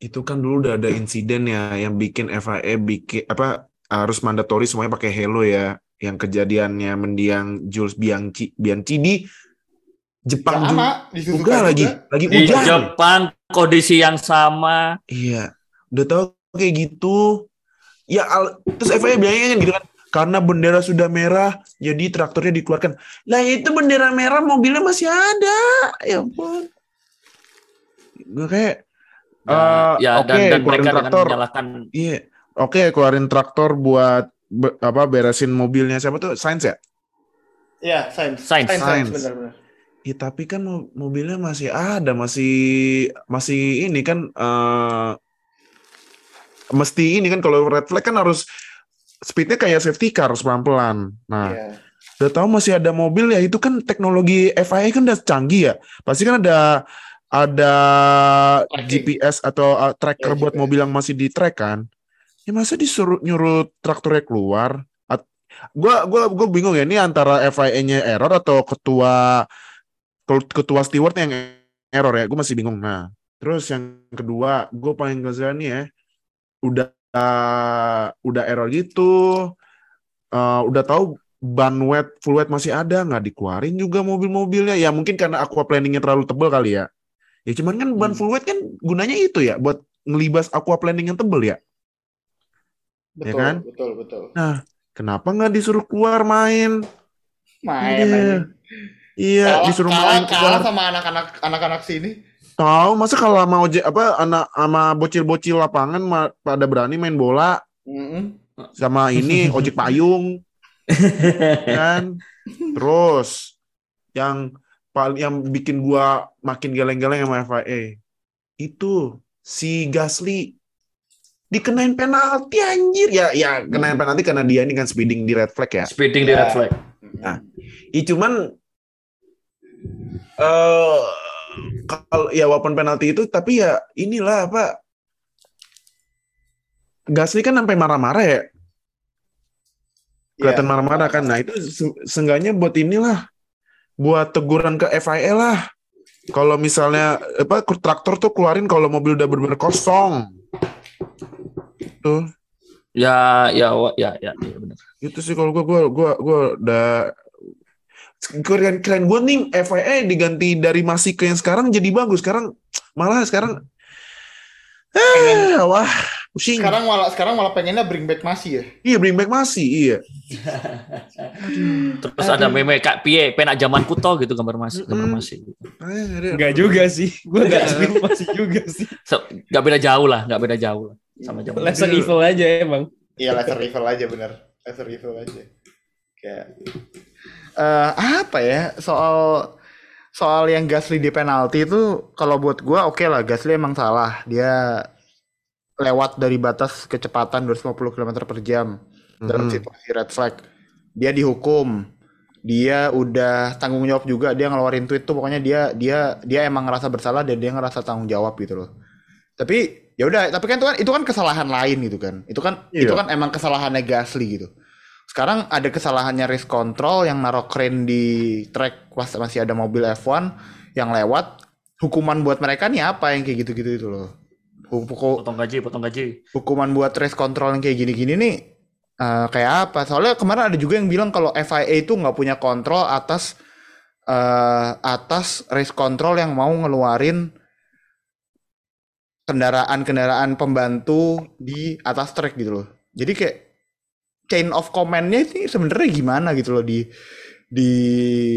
itu kan dulu udah ada insiden ya yang bikin FIA bikin apa harus mandatori semuanya pakai halo ya. Yang kejadiannya mendiang Jules Bianchi Bianchi di Jepang juga, di juga lagi lagi Di hujan. Jepang kondisi yang sama. Iya, udah tahu kayak gitu. Ya, al- terus FIA bilangnya kan gitu kan, karena bendera sudah merah, jadi traktornya dikeluarkan. Lah itu bendera merah, mobilnya masih ada. Ya ampun. Gue kayak, Nah, eh, ya oke, dan, dan keluarin mereka traktor. menyalakan Iya, oke keluarin traktor buat be- apa beresin mobilnya siapa tuh? Sainz ya? Iya, sains. Sains. Sains. benar-benar. Iya, tapi kan mo- mobilnya masih ada, masih masih ini kan eh mesti ini kan kalau red flag kan harus speednya kayak safety car harus pelan-pelan. Nah, Iya. udah tahu masih ada mobil ya itu kan teknologi FIA kan udah canggih ya. Pasti kan ada ada Tracking. GPS atau uh, tracker Ya, buat GPS. mobil yang masih di track kan. Ya masa disuruh nyuruh traktornya keluar? At- gua gua gua bingung ya ini antara FIA-nya error atau ketua ketua steward yang error ya. Gue masih bingung. Nah, terus yang kedua, gue paling kesel nih ya. Udah udah error gitu. Eh, udah tahu ban wet, full wet masih ada, nggak dikeluarin juga mobil-mobilnya. Ya mungkin karena aqua planningnya terlalu tebal kali ya. Ya cuman kan ban Hmm. full wet kan gunanya itu ya, buat ngelibas aqua planning yang tebel ya. Betul, kan? betul, betul. Kenapa nggak disuruh keluar main? Main Iya. Iya, Kalah, disuruh kalah, main kalah keluar. sama anak-anak anak-anak sini. Tahu masa kalau mau apa anak sama bocil-bocil lapangan ma- pada berani main bola Mm-mm. sama ini ojek payung kan. Terus yang paling yang bikin gua makin geleng-geleng sama FIA itu si Gasly dikenain penalti anjir ya ya kenain penalti karena dia ini kan speeding di red flag ya. speeding di Ya. red flag. Ih, cuman eh kalau ya walaupun penalti itu tapi ya inilah apa Gasly kan sampai marah-marah ya kelihatan Iya. marah-marah kan nah itu se- seenggaknya buat inilah buat teguran ke FIA lah. Kalau misalnya apa traktor tuh keluarin kalau mobil udah benar-benar kosong. Tuh. Ya, ya, ya, ya, ya benar. itu sih kalau gua gua gua gua udah keren keren gua nih FIA diganti dari masih ke yang sekarang jadi bagus. Sekarang malah sekarang eh wah pusing Sekarang malah sekarang malah pengennya bring back masih ya. iya bring back masih iya Terus ada meme Kak Pie, penak zaman kuto gitu gambar masih, gambar masih. Enggak juga sih. Gue enggak masih juga sih. So, gak beda jauh lah, gak beda jauh lah sama zaman. Lesser evil aja emang. Iya, laser rival aja bener. a review aja kayak eh apa ya soal soal yang Gasly di penalti itu kalau buat gua oke lah Gasly emang salah dia lewat dari batas kecepatan 250 km per jam. Dalam Mhm. situasi red flag. Dia dihukum. Dia udah tanggung jawab juga. Dia ngeluarin tweet tuh pokoknya dia dia dia emang ngerasa bersalah dan dia ngerasa tanggung jawab gitu loh. Tapi ya udah tapi kan itu kan itu kan kesalahan lain gitu kan. Itu kan Iya. itu kan emang kesalahannya Gasly gitu. Sekarang ada kesalahannya race control yang naruh crane di track pas masih ada mobil F1 yang lewat. Hukuman buat mereka nih apa yang kayak gitu-gitu itu loh Hukum- Potong gaji, potong gaji. hukuman buat race control yang kayak gini-gini nih eh, kayak apa? Soalnya kemarin ada juga yang bilang kalau FIA itu nggak punya kontrol atas eh, atas race control yang mau ngeluarin kendaraan-kendaraan pembantu di atas track gitu loh. Jadi kayak chain of command-nya ini sebenarnya gimana gitu loh di di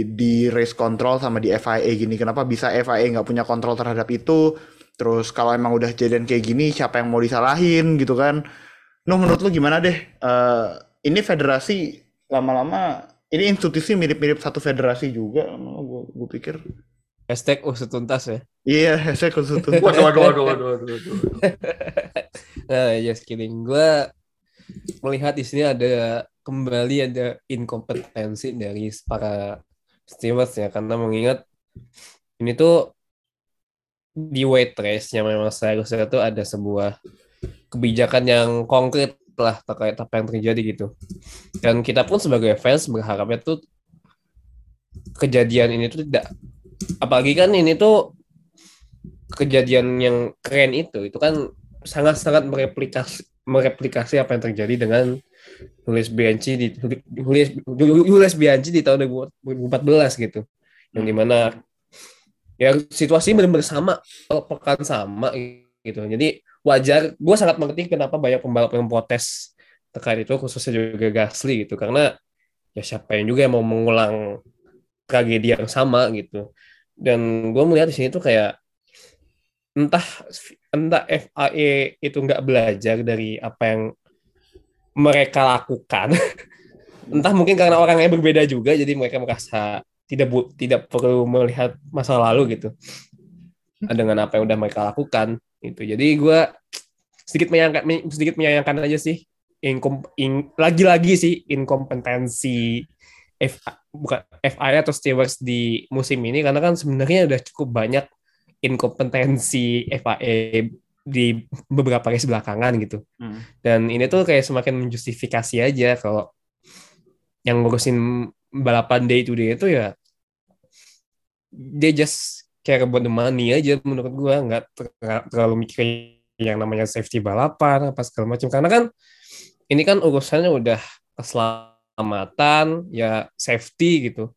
di race control sama di FIA gini. Kenapa bisa FIA nggak punya kontrol terhadap itu? Terus kalau emang udah kejadian kayak gini, siapa yang mau disalahin gitu kan? Nuh, menurut lu gimana deh? Eh, ini federasi lama-lama, ini institusi mirip-mirip satu federasi juga, gue gue pikir. Hashtag usut tuntas ya. Iya, saya konsultan. Waduh, waduh, waduh, waduh, waduh, waduh. Nah, just kidding. Gue melihat di sini ada kembali ada inkompetensi dari para stewards ya karena mengingat ini tuh di race yang memang seharusnya tuh ada sebuah kebijakan yang konkret lah terkait apa yang terjadi gitu. Dan kita pun sebagai fans berharapnya tuh kejadian ini tuh tidak apalagi kan ini tuh kejadian yang keren itu itu kan sangat-sangat mereplikasi mereplikasi apa yang terjadi dengan Julius Bianchi di Julius, Julius Bianchi di tahun 2014 gitu yang di mana ya situasi benar-benar sama pekan sama gitu. Jadi wajar gue sangat mengerti kenapa banyak pembalap yang protes terkait itu khususnya juga Gasly gitu. Karena ya siapa yang juga yang mau mengulang tragedi yang sama gitu. Dan gue melihat di sini tuh kayak entah entah FAE itu nggak belajar dari apa yang mereka lakukan. Entah mungkin karena orangnya berbeda juga jadi mereka merasa tidak bu, tidak perlu melihat masa lalu gitu dengan apa yang udah mereka lakukan itu jadi gue sedikit menyayangkan sedikit menyayangkan aja sih inkom in, lagi-lagi sih inkompetensi F, bukan FIA atau stewards di musim ini karena kan sebenarnya udah cukup banyak inkompetensi FIA di beberapa race belakangan gitu. Hmm. Dan ini tuh kayak semakin menjustifikasi aja kalau yang ngurusin balapan day to day itu ya dia just care about the money aja menurut gua. Nggak ter- terlalu mikir yang namanya safety balapan apa segala macam. Karena kan ini kan urusannya udah keselamatan ya safety gitu.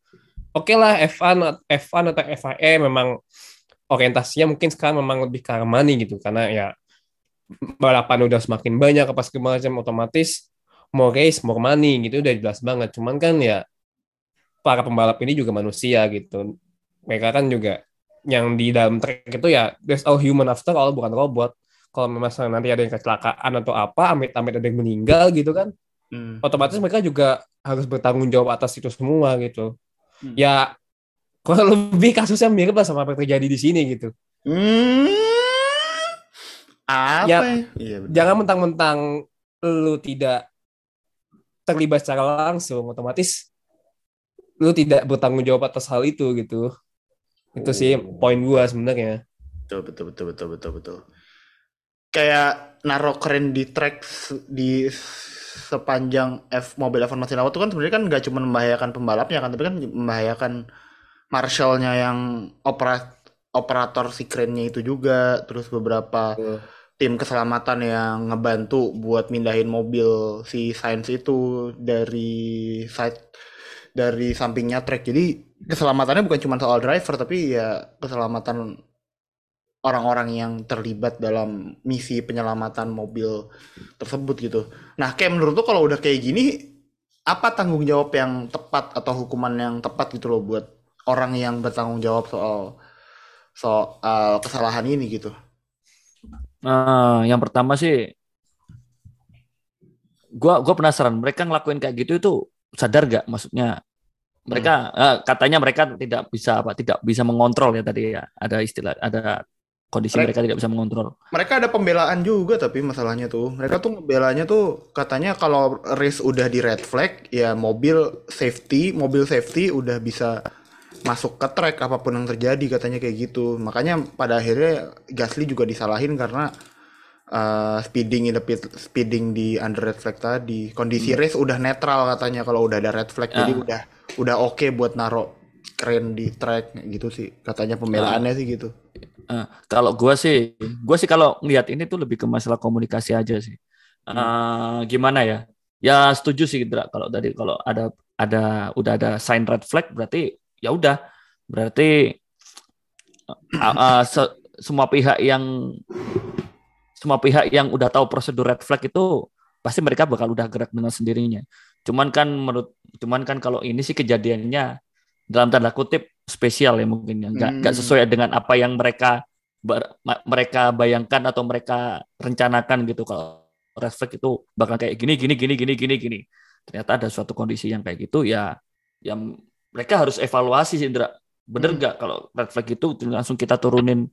Oke lah F1 F1 atau FIA memang orientasinya mungkin sekarang memang lebih ke money gitu. Karena ya balapan udah semakin banyak apa segala macam otomatis more race more money gitu udah jelas banget. Cuman kan ya para pembalap ini juga manusia gitu mereka kan juga yang di dalam track itu ya there's all human after all bukan robot kalau memang nanti ada yang kecelakaan atau apa amit-amit ada yang meninggal gitu kan Hmm. otomatis mereka juga harus bertanggung jawab atas itu semua gitu Hmm. ya kurang lebih kasusnya mirip lah sama apa yang terjadi di sini gitu Hmm. Apa? Ya, Ya, betul. jangan mentang-mentang lu tidak terlibat secara langsung otomatis lu tidak bertanggung jawab atas hal itu gitu itu sih poin gua sebenarnya. Betul betul betul betul betul betul. Kayak naruh keren di track di sepanjang F mobil F1 masih itu kan sebenarnya kan nggak cuma membahayakan pembalapnya kan, tapi kan membahayakan marshalnya yang operat operator si kerennya itu juga, terus beberapa tim keselamatan yang ngebantu buat mindahin mobil si Sainz itu dari side dari sampingnya track. Jadi keselamatannya bukan cuma soal driver tapi ya keselamatan orang-orang yang terlibat dalam misi penyelamatan mobil tersebut gitu. Nah, kayak menurut tuh kalau udah kayak gini apa tanggung jawab yang tepat atau hukuman yang tepat gitu loh buat orang yang bertanggung jawab soal soal kesalahan ini gitu. Nah, yang pertama sih gua gua penasaran mereka ngelakuin kayak gitu itu sadar gak maksudnya mereka eh, katanya mereka tidak bisa apa tidak bisa mengontrol ya tadi ya ada istilah ada kondisi Mereka- mereka tidak bisa mengontrol Mereka ada pembelaan juga tapi masalahnya tuh. Mereka tuh ngebelanya tuh katanya kalau race udah di red flag ya mobil safety, mobil safety udah bisa masuk ke track apa pun yang terjadi katanya kayak gitu. Makanya pada akhirnya Gasly juga disalahin karena uh, speeding in the pit, speeding di under red flag tadi. Kondisi race udah netral katanya kalau udah ada red flag jadi Ah. udah udah oke buat naro keren di track gitu sih. Katanya pembelaannya sih gitu. Eh, kalau gua sih, gua sih kalau ngelihat ini tuh lebih ke masalah komunikasi aja sih. Eh, gimana ya? Ya setuju sih Indra kalau tadi kalau ada ada udah ada sign red flag berarti ya udah berarti eh, eh, se- semua pihak yang semua pihak yang udah tahu prosedur red flag itu pasti mereka bakal udah gerak dengan sendirinya. Cuman kan menurut cuman kan kalau ini sih kejadiannya dalam tanda kutip spesial ya mungkin ya. Nggak nggak Hmm. sesuai dengan apa yang mereka ber- mereka bayangkan atau mereka rencanakan gitu. Kalau red flag itu bakal kayak gini gini gini gini gini gini. Ternyata ada suatu kondisi yang kayak gitu ya yang mereka harus evaluasi sih Indra. Bener Hmm. nggak kalau red flag itu langsung kita turunin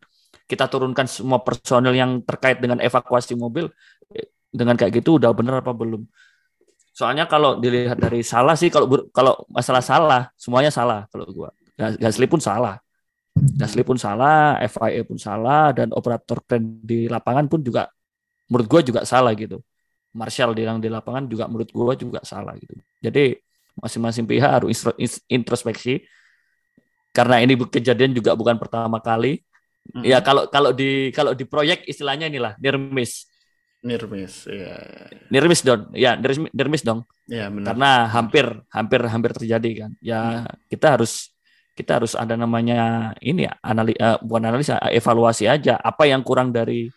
kita turunkan semua personel yang terkait dengan evakuasi mobil eh, dengan kayak gitu udah bener apa belum soalnya kalau dilihat dari salah sih kalau kalau masalah salah semuanya salah kalau gua. Gas- Gasly pun salah. Gasly pun salah FIA pun salah dan operator keren di lapangan pun juga menurut gua juga salah gitu. Marshall bilang di lapangan juga menurut gua juga salah gitu. Jadi masing-masing pihak harus introspeksi. Karena ini kejadian juga bukan pertama kali. Ya kalau kalau di kalau di proyek istilahnya inilah near miss Nirmis, ya, near miss dong ya near miss dong. Ya benar. karena hampir hampir hampir terjadi kan. Ya kita harus kita harus ada namanya ini ya anali eh, bukan analisa evaluasi aja apa yang kurang dari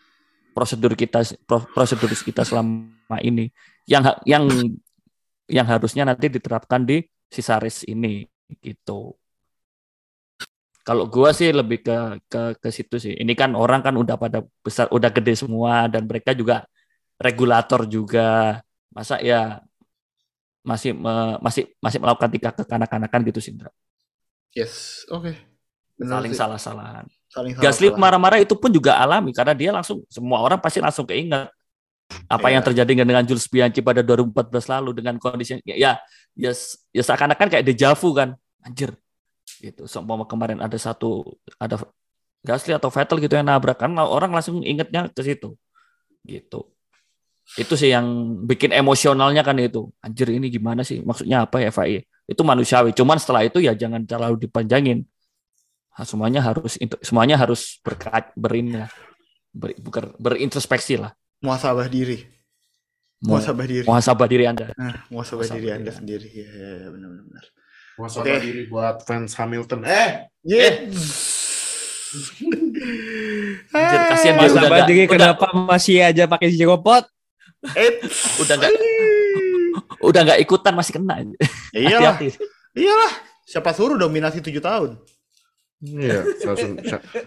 prosedur kita pro- prosedur kita selama ini. Yang yang yang harusnya nanti diterapkan di sisa race ini gitu. Kalau gua sih lebih ke ke ke situ sih. Ini kan orang kan udah pada besar udah gede semua dan mereka juga regulator juga masa ya masih me- masih masih melakukan tingkah kekanak-kanakan gitu sih Indra. Yes, oke. Benar saling salah-salahan. Saling Gasly salah-salah. marah-marah itu pun juga alami karena dia langsung semua orang pasti langsung keinget apa Iya. yang terjadi dengan Jules Bianchi pada 2014 lalu dengan kondisi ya ya ya, ya seakan-akan kayak dejavu kan anjir gitu seumpama kemarin ada satu ada Gasly atau Vettel gitu yang nabrak kan orang langsung ingetnya ke situ gitu itu sih yang bikin emosionalnya kan itu anjir ini gimana sih maksudnya apa ya FIA itu manusiawi cuman setelah itu ya jangan terlalu dipanjangin Nah, semuanya harus itu- semuanya harus berkat berin ya ber, bukan- berintrospeksi lah muhasabah diri. Mu- Muhasabah diri. muhasabah diri anda Nah, muhasabah Muhasabah diri diri Anda Anda. sendiri. Ya, ya, ya, benar benar. benar. Muasabah Oke. diri buat fans Hamilton. Eh, Yeah. Anjir, kasihan dia udah nggak- jadi udah- kenapa masih aja pakai jeropot? Eh, udah nggak udah nggak ikutan masih kena ya iyalah. Siapa suruh dominasi 7 tahun? iya. Siapa,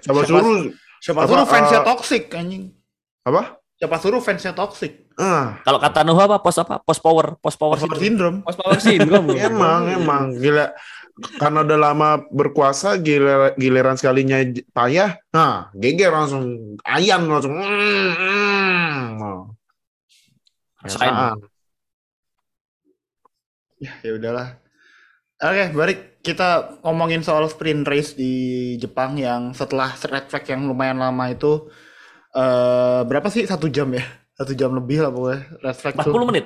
siapa suruh? Siapa Apa, suruh fansnya uh, toxic anjing? Apa? Siapa suruh fansnya toxic? Ah, kalau kata Nuh apa pos apa pos power pos power Power syndrome. syndrome. Post power syndrome. emang, emang gila. Karena udah lama berkuasa, gila, giliran sekalinya payah, nah, geger langsung, ayam langsung. Mm, mm. Rasain. Ya, ya udahlah. Oke, balik kita ngomongin soal sprint race di Jepang yang setelah red flag yang lumayan lama itu eh berapa sih satu jam ya? Satu jam lebih lah pokoknya red flag tuh. 40 menit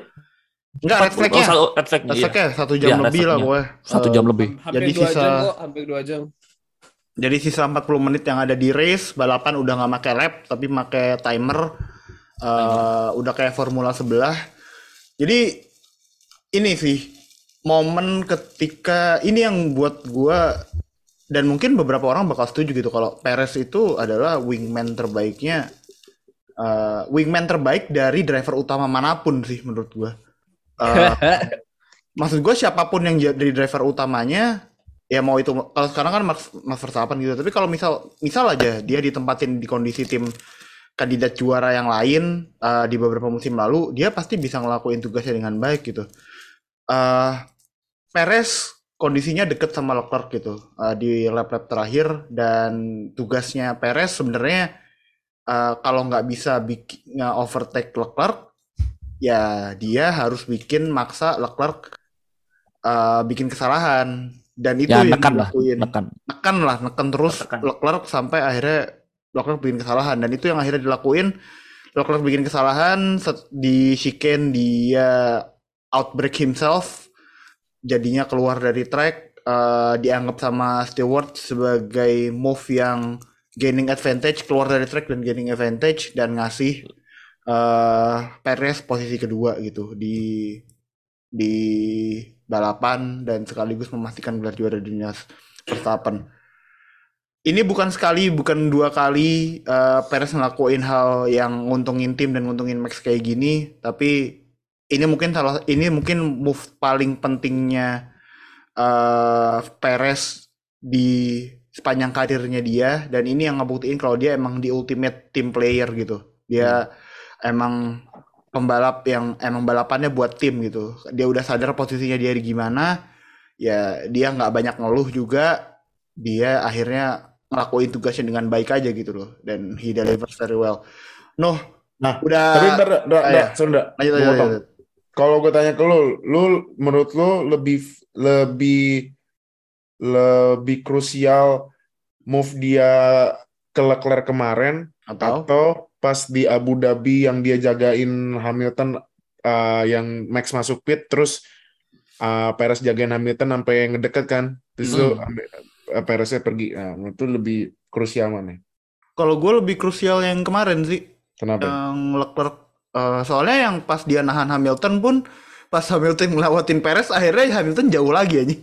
Enggak red 40 flagnya. oh, satu- red flag Red iya. flagnya satu jam Iya, lebih lah pokoknya. satu jam lebih Hampir Jadi dua sisa- jam kok, hampir dua jam. Jadi sisa 40 menit yang ada di race, balapan udah nggak pakai lap tapi pakai timer. Eh, udah kayak Formula 11. Jadi ini sih momen ketika ini yang buat gua dan mungkin beberapa orang bakal setuju gitu kalau Perez itu adalah wingman terbaiknya eh, wingman terbaik dari driver utama mana pun sih menurut gua. Eh, maksud gue siapa pun yang jadi driver utamanya ya mau itu kalau sekarang kan Max, Max Verstappen gitu tapi kalau misal misal aja dia ditempatin di kondisi tim kandidat juara yang lain uh, di beberapa musim lalu, dia pasti bisa ngelakuin tugasnya dengan baik gitu. Uh, Perez kondisinya deket sama Leclerc gitu uh, di lap-lap terakhir dan tugasnya Perez sebenarnya uh, kalau nggak bisa bikin overtake Leclerc ya dia harus bikin maksa Leclerc uh, bikin kesalahan dan itu Ya, yang nekan lah, dilakuin Nekan. nekan lah neken terus Tekan. Leclerc sampai akhirnya Leclerc bikin kesalahan dan itu yang akhirnya dilakuin Leclerc bikin kesalahan di chicane dia outbreak himself jadinya keluar dari track eh, dianggap sama Stewart sebagai move yang gaining advantage keluar dari track dan gaining advantage dan ngasih eh Perez posisi kedua gitu di di balapan dan sekaligus memastikan gelar juara dunia Verstappen. Ini bukan sekali, bukan dua kali eh, Perez ngelakuin hal yang nguntungin tim dan nguntungin Max kayak gini, tapi ini mungkin salah ini mungkin move paling pentingnya eh Perez di sepanjang karirnya dia dan ini yang ngebuktiin kalau dia emang di ultimate team player gitu. Dia emang pembalap yang emang balapannya buat tim gitu. Dia udah sadar posisinya dia di gimana, ya dia nggak banyak ngeluh juga. Dia akhirnya ngelakuin tugasnya dengan baik aja gitu loh. Dan he delivers very well. Noh, Nah, udah Tapi ntar, ntar, ntar, ah, ya. lanjut, lanjut, lanjut. Kalau gue tanya ke lu, lu menurut lu lebih lebih lebih krusial move dia ke Leclerc kemarin Atau atau pas di Abu Dhabi yang dia jagain Hamilton uh, yang Max masuk pit terus uh, Perez jagain Hamilton sampai ngedeket kan terus itu Hmm. uh, Pereznya pergi nah, menurut lu lebih krusial mana kalau gue lebih krusial yang kemarin sih, kenapa yang Leclerc. Eh, soalnya yang pas dia nahan Hamilton pun, pas Hamilton ngelawatin Perez, akhirnya Hamilton jauh lagi aja.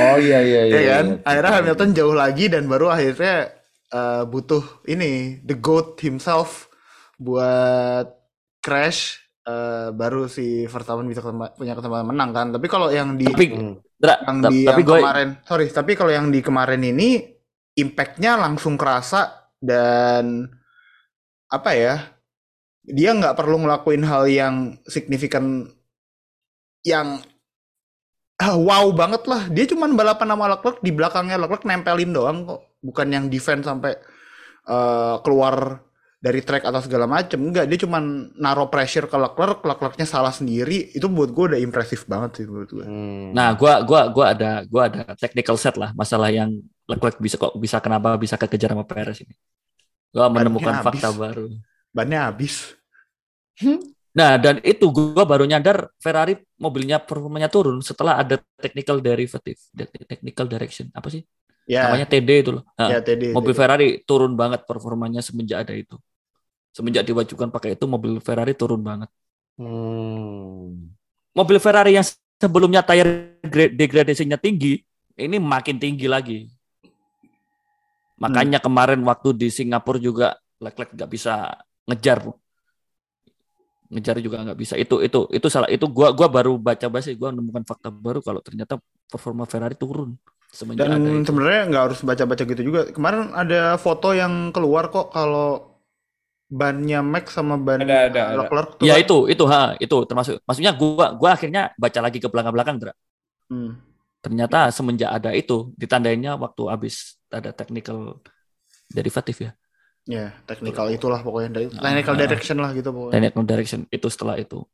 oh iya iya ya kan? Akhirnya Hamilton jauh lagi dan baru akhirnya eh, butuh ini the goat himself buat crash eh, baru si Verstappen bisa kesempatan- punya kesempatan menang kan. Tapi kalau yang di Tapi, Hmm. Yang di tapi yang gue kemarin, sorry, tapi kalau yang di kemarin ini impactnya langsung kerasa dan apa ya? Dia nggak perlu ngelakuin hal yang signifikan yang ah, wow banget lah. Dia cuman balapan sama Leclerc di belakangnya Leclerc nempelin doang kok, bukan yang defense sampai eh, keluar dari track atau segala macem. Enggak, dia cuman naro pressure ke Leclerc, Leclercnya salah sendiri. Itu buat gue udah impresif banget sih menurut gue. Hmm. Nah, gua gua gua ada gua ada technical set lah masalah yang Leclerc bisa kok bisa kenapa bisa kekejar sama Perez ini. Gua menemukan fakta baru. Bannya habis. Nah, dan itu gua baru nyadar Ferrari mobilnya performanya turun setelah ada technical derivative, technical direction. Apa sih? Ya, Namanya TD itu loh. Nah, ya TD. mobil TD. Ferrari turun banget performanya semenjak ada itu. Semenjak diwajibkan pakai itu mobil Ferrari turun banget. Hmm. Mobil Ferrari yang sebelumnya tire gra- degradasinya tinggi, ini makin tinggi lagi. Makanya kemarin waktu di Singapura juga Leclerc nggak bisa ngejar, ngejar juga nggak bisa. Itu itu itu salah. Itu gua gua baru baca baca gua menemukan fakta baru kalau ternyata performa Ferrari turun semenjak Dan sebenarnya nggak harus baca-baca gitu juga. Kemarin ada foto yang keluar kok kalau bannya Max sama ban Ada, ada, ada. Leclerc tuh Ya kan. itu itu ha itu termasuk. Maksudnya gua gua akhirnya baca lagi ke belakang-belakang, Dra. Hmm. Ternyata semenjak ada itu ditandainya waktu habis ada technical derivatif ya. Ya, technical itulah pokoknya dari Ah, technical ah. direction lah gitu pokoknya. Technical direction itu setelah itu.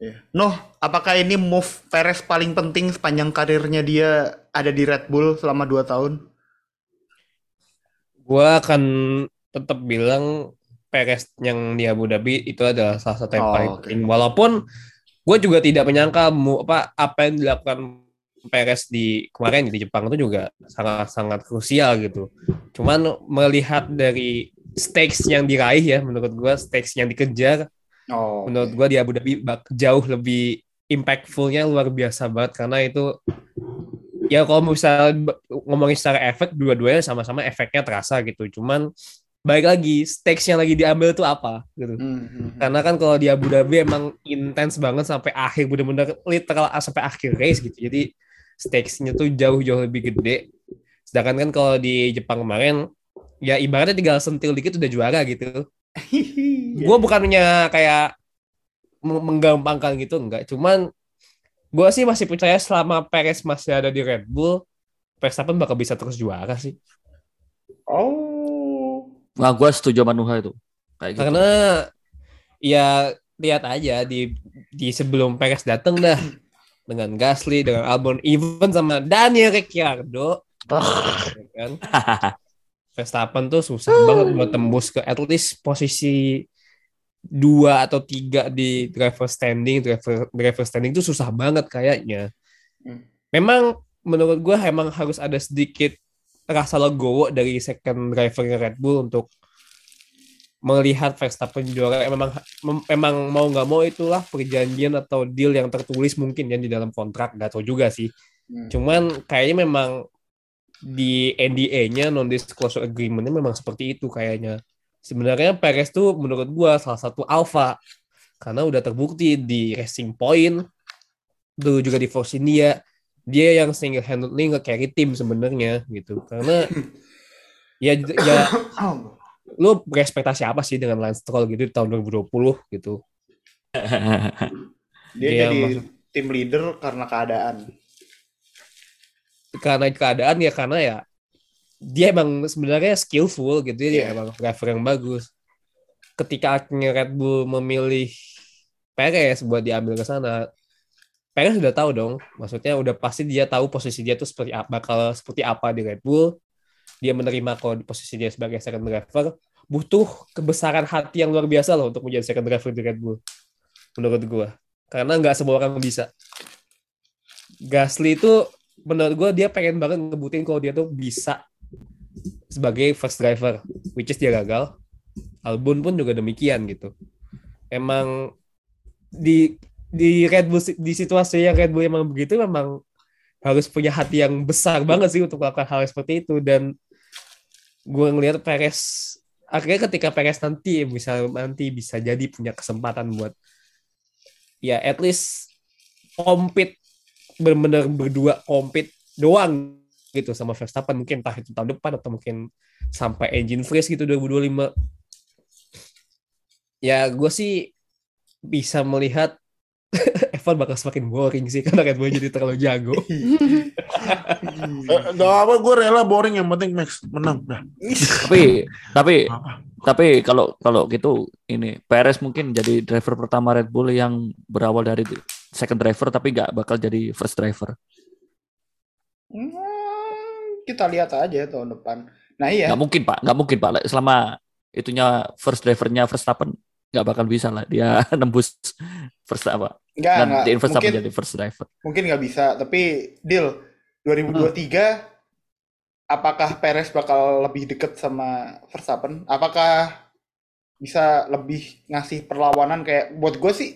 Iya. Noh, apakah ini move Perez paling penting sepanjang karirnya dia ada di Red Bull selama 2 tahun? Gue akan tetap bilang Perez yang di Abu Dhabi itu adalah salah satu yang Oh, paling oke. penting. Walaupun gue juga tidak menyangka mu, apa apa yang dilakukan Perez di kemarin di Jepang itu juga sangat-sangat krusial gitu. Cuman melihat dari stakes yang diraih ya, menurut gue stakes yang dikejar, Oh. menurut gue di Abu Dhabi jauh lebih impactfulnya luar biasa banget karena itu ya kalau misalnya ngomongin secara efek dua-duanya sama-sama efeknya terasa gitu. Cuman baik lagi stakes yang lagi diambil itu apa gitu. Hmm, hmm, hmm. Karena kan kalau di Abu Dhabi emang intens banget sampai akhir bener-bener literal sampai akhir race gitu. Jadi stakes-nya tuh jauh-jauh lebih gede. Sedangkan kan kalau di Jepang kemarin ya ibaratnya tinggal sentil dikit udah juara gitu. Gue bukannya kayak meng- menggampangkan gitu enggak, cuman gue sih masih percaya selama Perez masih ada di Red Bull, Verstappen bakal bisa terus juara sih. Oh. Nah, gue setuju sama Nuha itu. Kayak gitu. Karena ya lihat aja di di sebelum Perez datang dah dengan Gasly, dengan Albon, even sama Daniel Ricciardo, ya kan? Verstappen tuh susah banget buat tembus ke at least posisi dua atau tiga di driver standing, driver driver standing tuh susah banget kayaknya. Hmm. Memang menurut gue emang harus ada sedikit rasa legowo dari second driver Red Bull untuk melihat Verstappen juara. Memang mem- memang mau nggak mau itulah perjanjian atau deal yang tertulis mungkin ya di dalam kontrak. Gak tahu juga sih. Hmm. cuman kayaknya memang di NDA-nya non disclosure agreement-nya memang seperti itu kayaknya. Sebenarnya Perez tuh menurut gua salah satu alpha. Karena udah terbukti di Racing Point dulu juga di Force India dia yang single handedly nge-carry tim sebenarnya gitu karena ya ya lu berekspektasi apa sih dengan Lance Stroll gitu di tahun 2020 gitu Dia Iya, jadi tim leader karena keadaan. karena keadaan ya karena ya dia emang sebenarnya skillful gitu ya Iya. emang driver yang bagus ketika akhirnya Red Bull memilih Perez buat diambil ke sana Perez udah tahu dong maksudnya udah pasti dia tahu posisi dia tuh seperti apa bakal seperti apa di Red Bull dia menerima kalau di posisi dia sebagai second driver butuh kebesaran hati yang luar biasa loh untuk menjadi second driver di Red Bull menurut gua karena nggak semua orang bisa Gasly itu menurut gue dia pengen banget ngebutin kalau dia tuh bisa sebagai first driver, which is dia gagal. Albon pun juga demikian gitu. Emang di di Red Bull di situasi yang Red Bull emang begitu memang harus punya hati yang besar banget sih untuk melakukan hal seperti itu. Dan gue ngelihat Perez akhirnya ketika Perez nanti bisa nanti bisa jadi punya kesempatan buat ya at least compete benar-benar berdua compete doang gitu sama Verstappen. Mungkin entah itu tahun depan atau mungkin sampai engine freeze gitu 2025 ya gue sih bisa melihat F1 bakal semakin boring sih karena Red Bull jadi terlalu jago Gak apa, gue rela boring yang penting Max menang. Dah. tapi tapi Apa? tapi kalau kalau gitu ini Perez mungkin jadi driver pertama Red Bull yang berawal dari second driver tapi nggak bakal jadi first driver. Hmm, kita lihat aja tahun depan. Nah iya, Nggak mungkin pak, nggak mungkin pak. Selama itunya first drivernya Verstappen nggak bakal bisa lah dia nembus first apa enggak, dan enggak. Mungkin, jadi first driver. mungkin nggak bisa. Tapi deal 2023 apakah Perez bakal lebih deket sama Verstappen? Apakah bisa lebih ngasih perlawanan kayak buat gue sih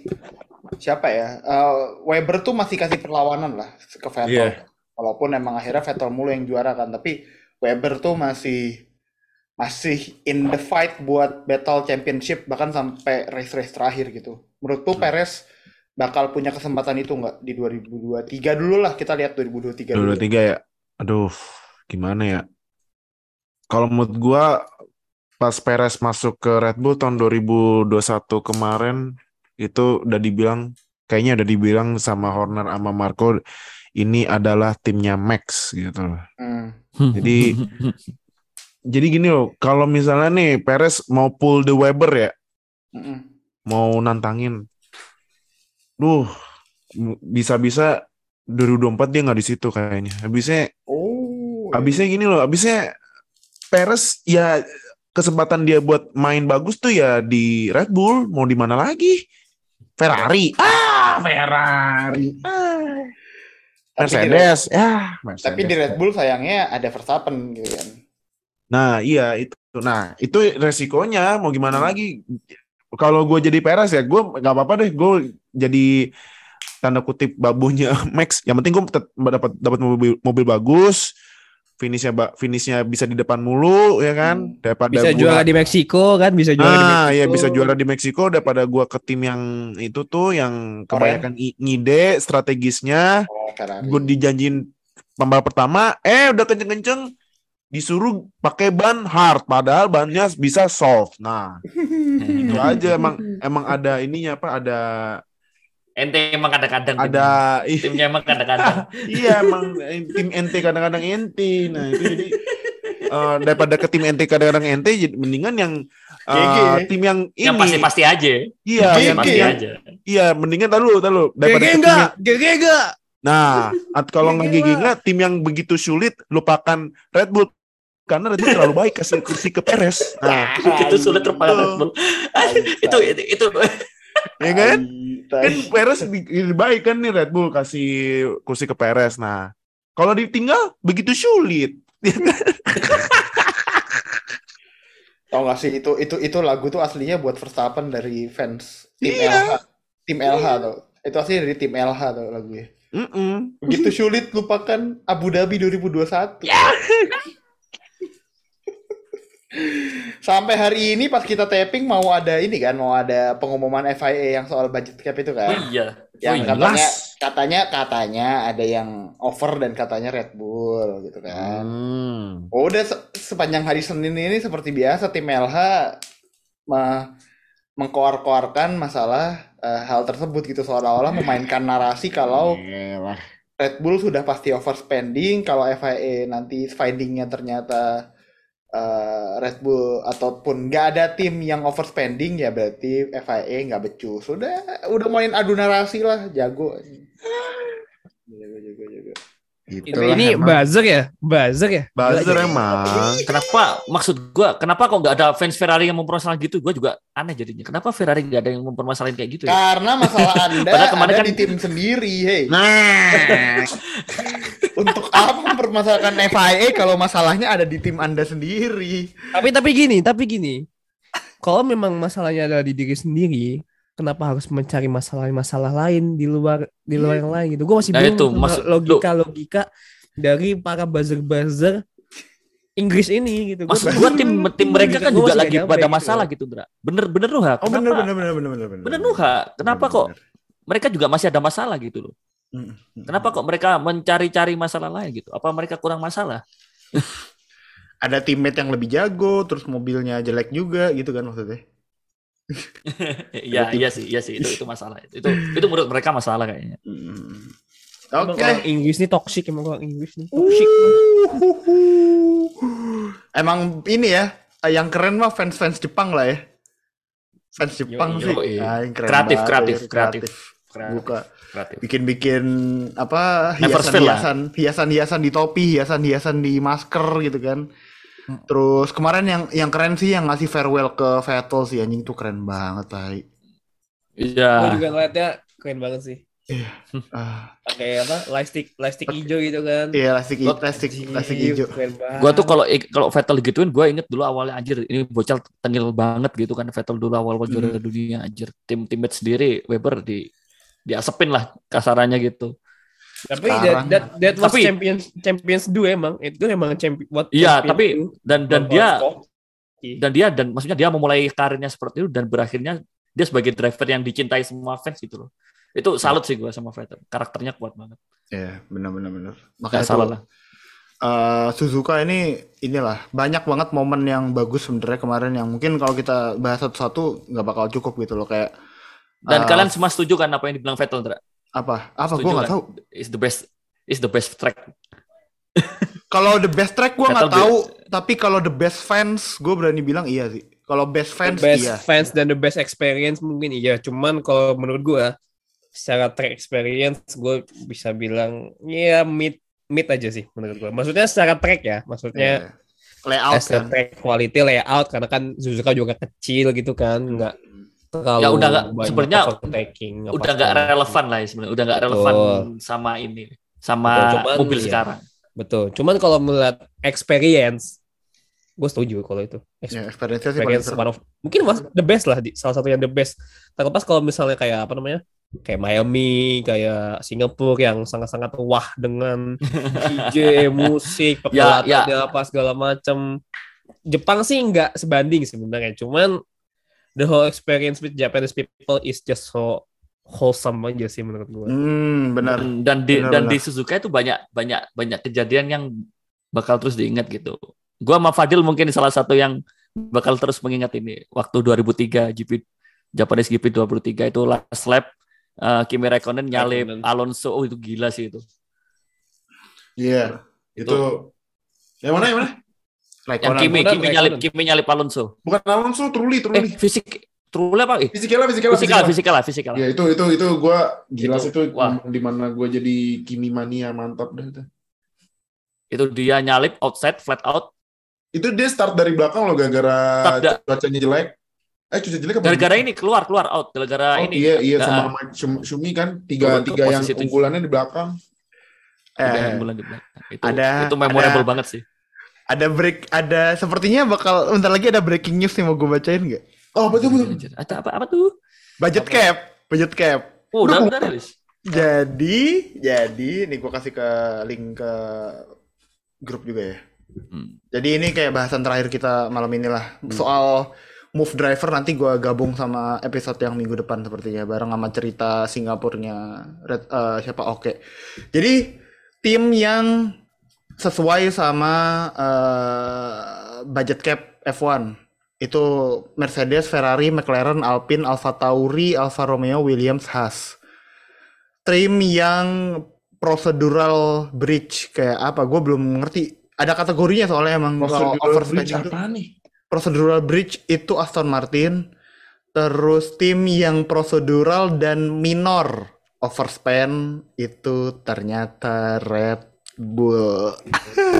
siapa ya? Eh, Weber tuh masih kasih perlawanan lah ke Vettel. Iya. Walaupun emang akhirnya Vettel mulu yang juara kan, tapi Weber tuh masih masih in the fight buat battle championship bahkan sampai race-race terakhir gitu. Menurut tuh Perez bakal punya kesempatan itu nggak di 2023 dulu lah kita lihat 2023 dulu. Dua tiga ya. Aduh, gimana ya? Kalau menurut gua pas Perez masuk ke Red Bull tahun 2021 kemarin itu udah dibilang kayaknya udah dibilang sama Horner sama Marco ini adalah timnya Max gitu. Hmm. Jadi- Jadi gini loh, kalau misalnya nih Perez mau pull the Weber ya, Mm-mm. mau nantangin, duh, bisa-bisa 2024 dia nggak di situ kayaknya. Habisnya Oh. iya. Abisnya gini loh, abisnya Perez ya kesempatan dia buat main bagus tuh ya di Red Bull, mau di mana lagi? Ferrari. Ah, Ferrari. Ah. Tapi di Mercedes. Ya, Mercedes. Tapi di Red Bull sayangnya ada Verstappen gitu kan. Nah, iya itu. Nah, itu resikonya mau gimana lagi? Kalau gue jadi Perez ya, gue nggak apa-apa deh. Gue jadi tanda kutip babunya Max. Yang penting gue dapat dapat mobil mobil bagus. Finishnya ba- finishnya bisa di depan mulu ya kan. Hmm. Daripada bisa gua- juara di Meksiko kan bisa juara di Ah, Meksiko iya bisa juara di Meksiko daripada gua ke tim yang itu tuh yang kebanyakan i- ngide strategisnya. Oh. Gue dijanjin pembalap pertama, eh udah kenceng-kenceng disuruh pakai ban hard padahal bannya bisa soft. Nah, itu aja emang emang ada ininya apa ada Ente emang kadang-kadang ada ih, timnya emang kadang-kadang. iya emang tim ente kadang-kadang ente. Nah, itu jadi eh, daripada ke tim ente kadang-kadang ente jadi mendingan yang eh, GG. tim yang ini yang pasti-pasti aja. iya GG. yang Pasti aja. iya mendingan tahu tahu daripada GG tim enggak? yang- GG enggak? Nah, at kalau nggak GG gigi lah. nggak, tim yang begitu sulit lupakan Red Bull karena Red Bull terlalu baik kasih kursi ke Perez. Nah, itu sulit terpakai Red Bull. itu itu, itu ya kan? Tai. Kan Perez baik kan nih Red Bull kasih kursi ke Perez. Nah, kalau ditinggal begitu sulit. Tau gak sih itu itu itu lagu tuh aslinya buat Verstappen dari fans tim Iya. LH. Tim LH tuh. Itu aslinya dari tim LH tuh lagunya. Mm-mm. Begitu sulit lupakan Abu Dhabi 2021. Sampai hari ini pas kita taping mau ada ini kan, mau ada pengumuman FIA yang soal budget cap itu oh kan. iya. Yang Oh iya. katanya Jelas. katanya katanya ada yang over dan katanya Red Bull gitu kan. Hmm. Oh, udah se- sepanjang hari Senin ini seperti biasa tim LH me- mengkoar-koarkan masalah eh, hal tersebut gitu seolah-olah memainkan narasi kalau. Red Bull sudah pasti overspending kalau FIA nanti findingnya ternyata eh, Red Bull ataupun nggak ada tim yang overspending ya berarti FIA nggak becus udah udah main adu narasi lah jago jago jago jago Itu Itulah ini emang. buzzer ya? Buzzer ya? Buzzer Gila, emang. Kenapa maksud gua kenapa kok nggak ada fans Ferrari yang mempermasalahan gitu? Gua juga aneh jadinya. Kenapa Ferrari nggak ada yang mempermasalahin kayak gitu ya? karena masalah anda Padahal kemarin ada kan- di tim sendiri hei Nah, Untuk apa mempermasalahkan FIA kalau masalahnya ada di tim Anda sendiri? Tapi tapi gini, tapi gini. Kalau memang masalahnya ada di diri sendiri, kenapa harus mencari masalah-masalah lain di luar di luar yang lain gitu? Gue masih Nah, bingung itu, logika-logika dari para buzzer-buzzer Inggris ini gitu. Gua- Maksud gua tim tim mereka kan juga lagi pada gitu. masalah gitu, Dra. Bener bener Nuha. Oh benar benar benar benar benar. Bener Nuha. Kenapa kok mereka juga masih ada masalah gitu loh? Kenapa kok mereka mencari-cari masalah lain gitu? Apa mereka kurang masalah? Ada teammate yang lebih jago, terus mobilnya jelek juga gitu kan maksudnya? Iya, iya sih, iya sih itu itu masalah. Itu itu, itu menurut mereka masalah kayaknya. Hmm. Oke. orang Inggris nih toxic emang orang Inggris nih toxic. Emang ini ya, yang keren mah fans-fans Jepang lah ya. Fans Jepang Yoi, sih. yoi. Ah, yang keren Kreatif, kreatif, ya, kreatif. Buka Kreatif. bikin-bikin apa hiasan-hiasan hiasan-hiasan di topi, hiasan-hiasan di masker gitu kan. Hmm. Terus kemarin yang yang keren sih yang ngasih farewell ke Vettel sih anjing tuh keren banget, Tai. Gue Iya. juga ngeliatnya keren banget sih. Ah, Pakai apa? Lightstick lightstick hijau gitu kan. iya plastik Gua- plastik plastik hijau. Gua tuh kalau kalau Vettel gituin gua inget dulu awalnya anjir ini bocah tengil banget gitu kan Vettel dulu awal-awal juara Hmm. dunia anjir. Tim teammate sendiri Weber di diasepin lah kasarannya gitu. Tapi Sekarang. that, that, that was Tapi- champions champions do emang itu emang champion what Iya, tapi do. dan dan dia dan dia dan maksudnya dia memulai karirnya seperti itu dan berakhirnya dia sebagai driver yang dicintai semua fans gitu loh. Itu salut sih gua sama Vettel. Karakternya kuat banget. Iya, benar benar benar. Gak Makanya salah lah. eh, Suzuka ini inilah banyak banget momen yang bagus sebenarnya kemarin yang mungkin kalau kita bahas satu-satu nggak bakal cukup gitu loh kayak Dan eh, kalian semua setuju kan apa yang dibilang Vettel, Dra? apa? Apa? Setuju gue nggak kan? tahu. Is the best is the best track. kalau the best track gue nggak tahu tapi kalau the best fans gue berani bilang iya sih. Kalau best the fans best iya. fans dan the best experience mungkin iya. Cuman kalau menurut gua secara track experience gue bisa bilang ya mid mid aja sih menurut gua. Maksudnya secara track ya. Maksudnya Iya. layout kan. track quality layout. Karena kan Suzuka juga kecil gitu kan. Nggak terlalu Ya udah nggak- banyak sebenarnya overtaking, apa Udah nggak relevan lah ya sebenarnya. Udah nggak relevan sama ini sama Betul, cuman mobil iya. sekarang. betul cuman kalau melihat experience gue setuju kalau itu ya Experience one of mungkin mas the best lah di, salah satu yang the best terlepas kalau misalnya kayak apa namanya kayak Miami kayak Singapura yang sangat-sangat wah dengan DJ musik Ya, ya. peralatannya apa segala macam Jepang sih nggak sebanding sebenarnya cuman the whole experience with Japanese people is just so wholesome aja sih menurut gue hmm benar Dan di Benar, dan benar. di Suzuka itu banyak banyak banyak kejadian yang bakal terus diingat gitu. gua sama Fadil mungkin salah satu yang bakal terus mengingat ini. Waktu 2003 GP Japanese GP 23 itu last lap eh, Kimi Räikkönen nyalip. Alonso. Oh itu gila sih itu. Iya. Itu yang mana yang mana? Yang Raikkonen. Kimi, Kimi nyalip. Kimi nyalip Alonso. Bukan Alonso, Trulli, Eh Trulli. fisik, true apa? Eh, Fisikal, fisikal, fisikal, fisikal lah, fisikal. Ya itu itu itu gue gila Itu, sih itu wah. di mana gue jadi Kimi mania mantap dah itu. Itu dia nyalip outside, flat out. Itu dia start dari belakang loh gara-gara cuacanya jelek. Eh cuaca jelek apa? Gara-gara ini keluar, keluar out. Gara-gara Oh, ini. iya iya Nah, sama Mike Shum- Shumi kan tiga tiga yang unggulannya di belakang. Eh, yang bulan di belakang. Itu, ada- itu memorable ada- banget sih. Ada break, ada sepertinya bakal bentar lagi ada breaking news yang mau gue bacain nggak? Oh betul betul. Anjir, Ada apa, apa tuh? Budget cap, budget cap. Oh, udah, Udah, rilis. Jadi, jadi nih gue kasih ke link ke grup juga ya. Hmm. Jadi ini kayak bahasan terakhir kita malam inilah soal move driver nanti gua gabung sama episode yang minggu depan sepertinya bareng sama cerita Singapurnya Red, eh, siapa Oke. Jadi tim yang sesuai sama eh, budget cap F1 itu Mercedes, Ferrari, McLaren, Alpine, Alfa Tauri, Alfa Romeo, Williams, Haas. Tim yang procedural bridge kayak apa? Gue belum ngerti. Ada kategorinya soalnya emang kalau Procedural overspending bridge itu. apa nih? Procedural bridge itu Aston Martin. Terus tim yang procedural dan minor overspend itu ternyata Red Bull.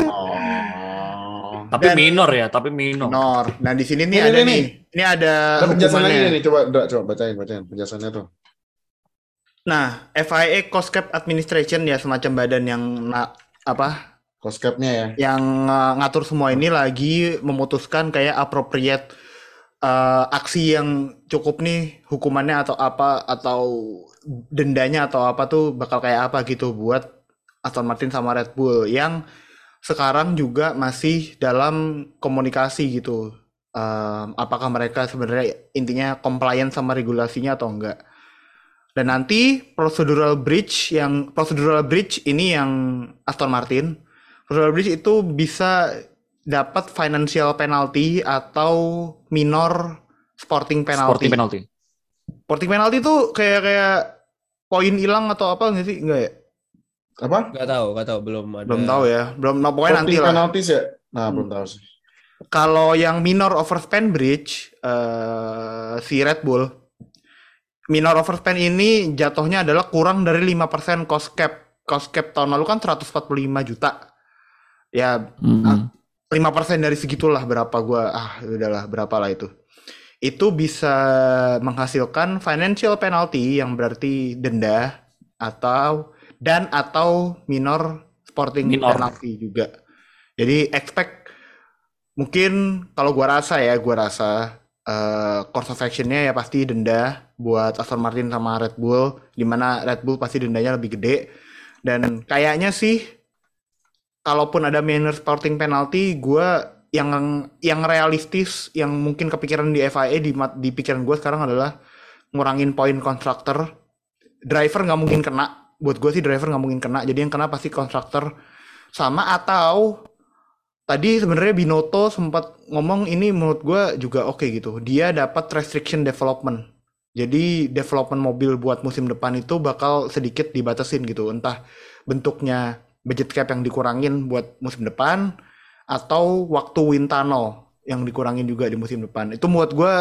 Oh. Tapi Dan- minor ya, tapi minor. Minor. Nah di sini nih Ini, ada ini, nih. Ini ada Ada penjelasannya ini coba Dra, coba bacain bacain penjelasannya tuh. Nah, FIA Cost Cap Administration ya semacam badan yang na- apa Cost cap-nya ya. yang uh, ngatur semua ini lagi memutuskan kayak appropriate uh, aksi yang cukup nih hukumannya atau apa atau dendanya atau apa tuh bakal kayak apa gitu buat Aston Martin sama Red Bull yang sekarang juga masih dalam komunikasi gitu. Um, apakah mereka sebenarnya intinya compliant sama regulasinya atau enggak? Dan nanti procedural bridge yang procedural bridge ini yang Aston Martin Procedural bridge itu bisa dapat financial penalty atau minor sporting penalty. Sporting penalty. Sporting penalty itu kayak kayak poin hilang atau apa nggak sih? Enggak ya? Apa? Gak tahu, gak tahu, belum ada. Belum tahu ya. Belum no, pokoknya nanti lah. penalties ya? Nah, belum tahu sih. Kalau yang minor overspend bridge eh, si Red Bull minor overspend ini jatuhnya adalah kurang dari 5% cost cap. Cost cap tahun lalu kan 145 juta. Ya Hmm. lima persen dari segitulah berapa gua ah udahlah berapa lah itu itu bisa menghasilkan financial penalty yang berarti denda atau dan atau minor sporting Minor. penalty juga jadi expect mungkin kalau gua rasa ya gua rasa eh course of action-nya ya pasti denda buat Aston Martin sama Red Bull di mana Red Bull pasti dendanya lebih gede dan kayaknya sih kalaupun ada minor sporting penalty, gue yang yang realistis, yang mungkin kepikiran di FIA di di pikiran gue sekarang adalah ngurangin poin konstruktor. Driver nggak mungkin kena. Buat gue sih driver nggak mungkin kena. Jadi yang kena pasti konstruktor sama atau tadi sebenarnya Binotto sempat ngomong ini menurut gue juga oke gitu. Dia dapat restriction development. Jadi development mobil buat musim depan itu bakal sedikit dibatasin gitu. Entah bentuknya budget cap yang dikurangin buat musim depan atau waktu wind tunnel yang dikurangin juga di musim depan. Itu buat gue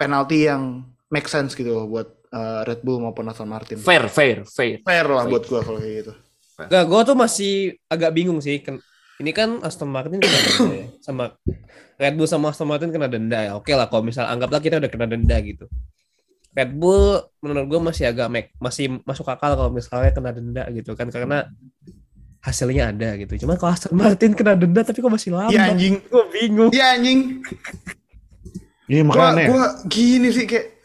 penalti yang make sense gitu buat uh, Red Bull maupun Aston Martin. Fair, fair, fair. Fair lah Fair. buat gue kalau kayak gitu. Gak, gue tuh masih agak bingung sih. Ken- Ini kan Aston Martin kena denda ya. Sama Red Bull sama Aston Martin kena denda ya. Oke lah kalau misal anggaplah kita udah kena denda gitu. Red Bull menurut gue masih agak make, masih masuk akal kalau misalnya kena denda gitu kan karena hasilnya ada gitu. Cuman kalau Aston Martin kena denda tapi kok masih lama. Iya anjing. Gue bingung. Iya anjing. Iya Gua, makanya. gua gini sih kayak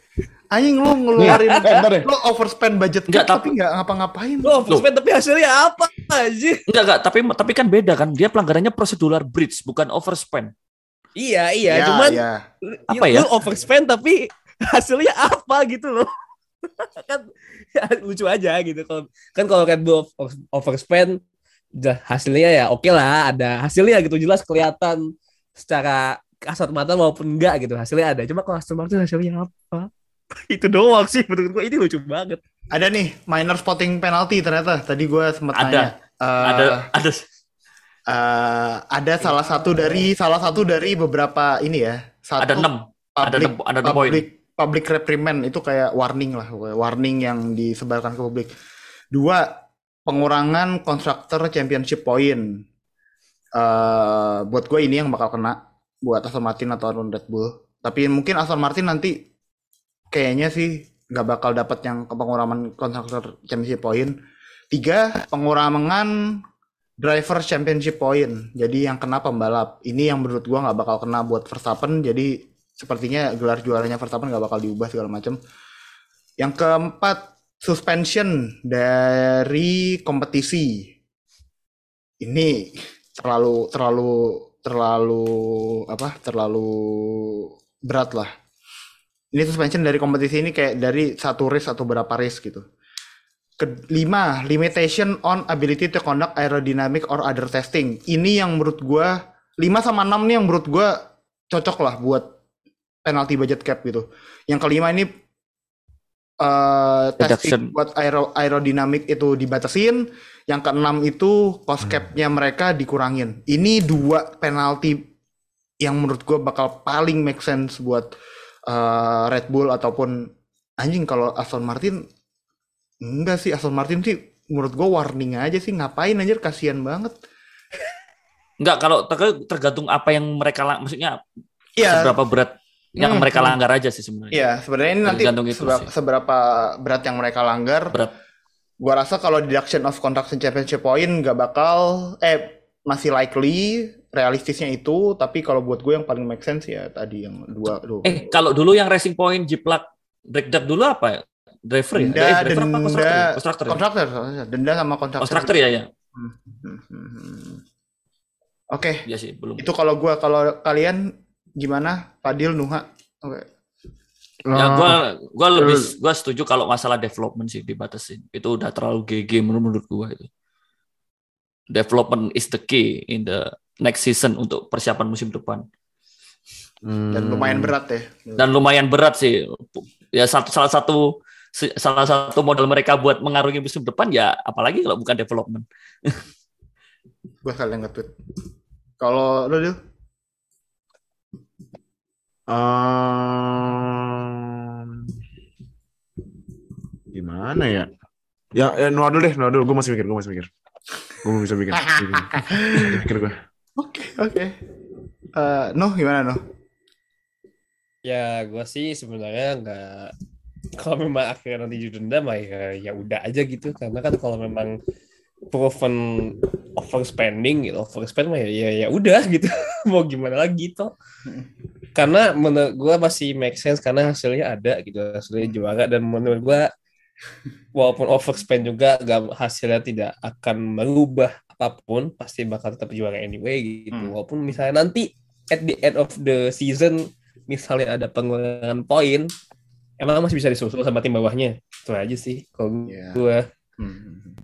anjing lu ngeluarin Eh, bentar deh. lu overspend budget Enggak, tapi- tapi nggak ngapa-ngapain. Lo overspend tapi hasilnya apa aja? Enggak, enggak, tapi tapi kan beda kan. Dia pelanggarannya prosedural bridge, bukan overspend. Iya iya, Ya, cuman ya. Apa lu ya? overspend tapi hasilnya apa gitu loh. kan ya, lucu aja gitu kalau kan kalau Red Bull over- overspend hasilnya ya oke lah ada hasilnya gitu jelas kelihatan secara kasat mata maupun enggak gitu hasilnya ada. Cuma kalau Aston Martin hasilnya apa? itu doang sih menurut gua ini lucu banget. Ada nih minor spotting penalty ternyata. Tadi gue sempat Ada. tanya. Eh, ada ada eh, ada salah satu dari salah satu dari beberapa ini ya. Satu ada enam ada enam ada enam poin. public, public reprimand itu kayak warning lah, warning yang disebarkan ke publik. Dua, pengurangan constructor championship point. eh buat gue ini yang bakal kena buat Aston Martin atau Red Bull. Tapi mungkin Aston Martin nanti kayaknya sih nggak bakal dapat yang pengurangan constructor championship point. Tiga, pengurangan driver championship point. Jadi yang kena pembalap. Ini yang menurut gua nggak bakal kena buat Verstappen. Jadi sepertinya gelar juaranya Verstappen nggak bakal diubah segala macam. Yang keempat, suspension dari kompetisi. Ini terlalu terlalu terlalu apa? Terlalu berat lah. Ini suspension dari kompetisi ini kayak dari satu race atau berapa race gitu. Kelima, limitation on ability to conduct aerodynamic or other testing. Ini yang menurut gua 5 sama 6 nih yang menurut gua cocok lah buat penalty budget cap gitu. Yang kelima ini eh testing buat aero aerodynamic itu dibatasin. Yang keenam itu cost cap-nya mereka dikurangin. Ini dua penalti yang menurut gua bakal paling make sense buat eh, Red Bull ataupun anjing kalau Aston Martin enggak sih Aston Martin sih menurut gue warning aja sih ngapain anjir kasihan banget Enggak, kalau ter- tergantung apa yang mereka maksudnya Iya seberapa berat yang Hmm, mereka hmm. langgar aja sih sebenarnya. Iya sebenarnya ini nanti Tergantung itu seberapa, sih. seberapa berat yang mereka langgar Berat. gua rasa kalau deduction of construction championship point nggak bakal eh masih likely realistisnya itu tapi kalau buat gue yang paling make sense ya tadi yang dua dua Eh, kalau dulu yang Racing Point Jiplak breakdown dulu apa ya? Driver ya? denda Eh, driver apa denda constructor ya? Constructor ya? kontraktor denda sama kontraktor Constructor ya, ya. Hmm, hmm, hmm, hmm. oke Iya sih, belum. itu kalau gua kalau kalian gimana Fadil Nuha oke Ya, Ah, gua gua lebih gua setuju kalau masalah development sih dibatasin. Itu udah terlalu GG menurut, menurut gua itu. Development is the key in the next season untuk persiapan musim depan. dan hmm. lumayan berat ya Dan lumayan berat sih. Ya satu salah satu salah satu modal mereka buat mengarungi musim depan ya apalagi kalau bukan development. gue sekalian nge-tweet kalau lo Dil? Ehm, gimana ya? Ya, ya Noah dulu deh, Noah dulu. Gue masih mikir, gue masih mikir. Gue belum bisa. Masih mikir gue. Oke oke. Eh, Nuh gimana Nuh Ya, gua sih sebenarnya nggak kalau memang akhirnya nanti didenda mah ya ya udah aja gitu. Karena kan kalau memang proven overspending gitu overspend mah ya ya, ya udah gitu. Mau gimana lagi toh? Karena menurut gua masih make sense karena hasilnya ada gitu hasilnya juara. Dan menurut gua walaupun overspend juga hasilnya tidak akan merubah apa pun pasti bakal tetap juara anyway gitu Hmm. walaupun misalnya nanti at the end of the season misalnya ada pengurangan poin emang masih bisa disusul sama tim bawahnya itu aja sih kalau Iya. gua Hmm.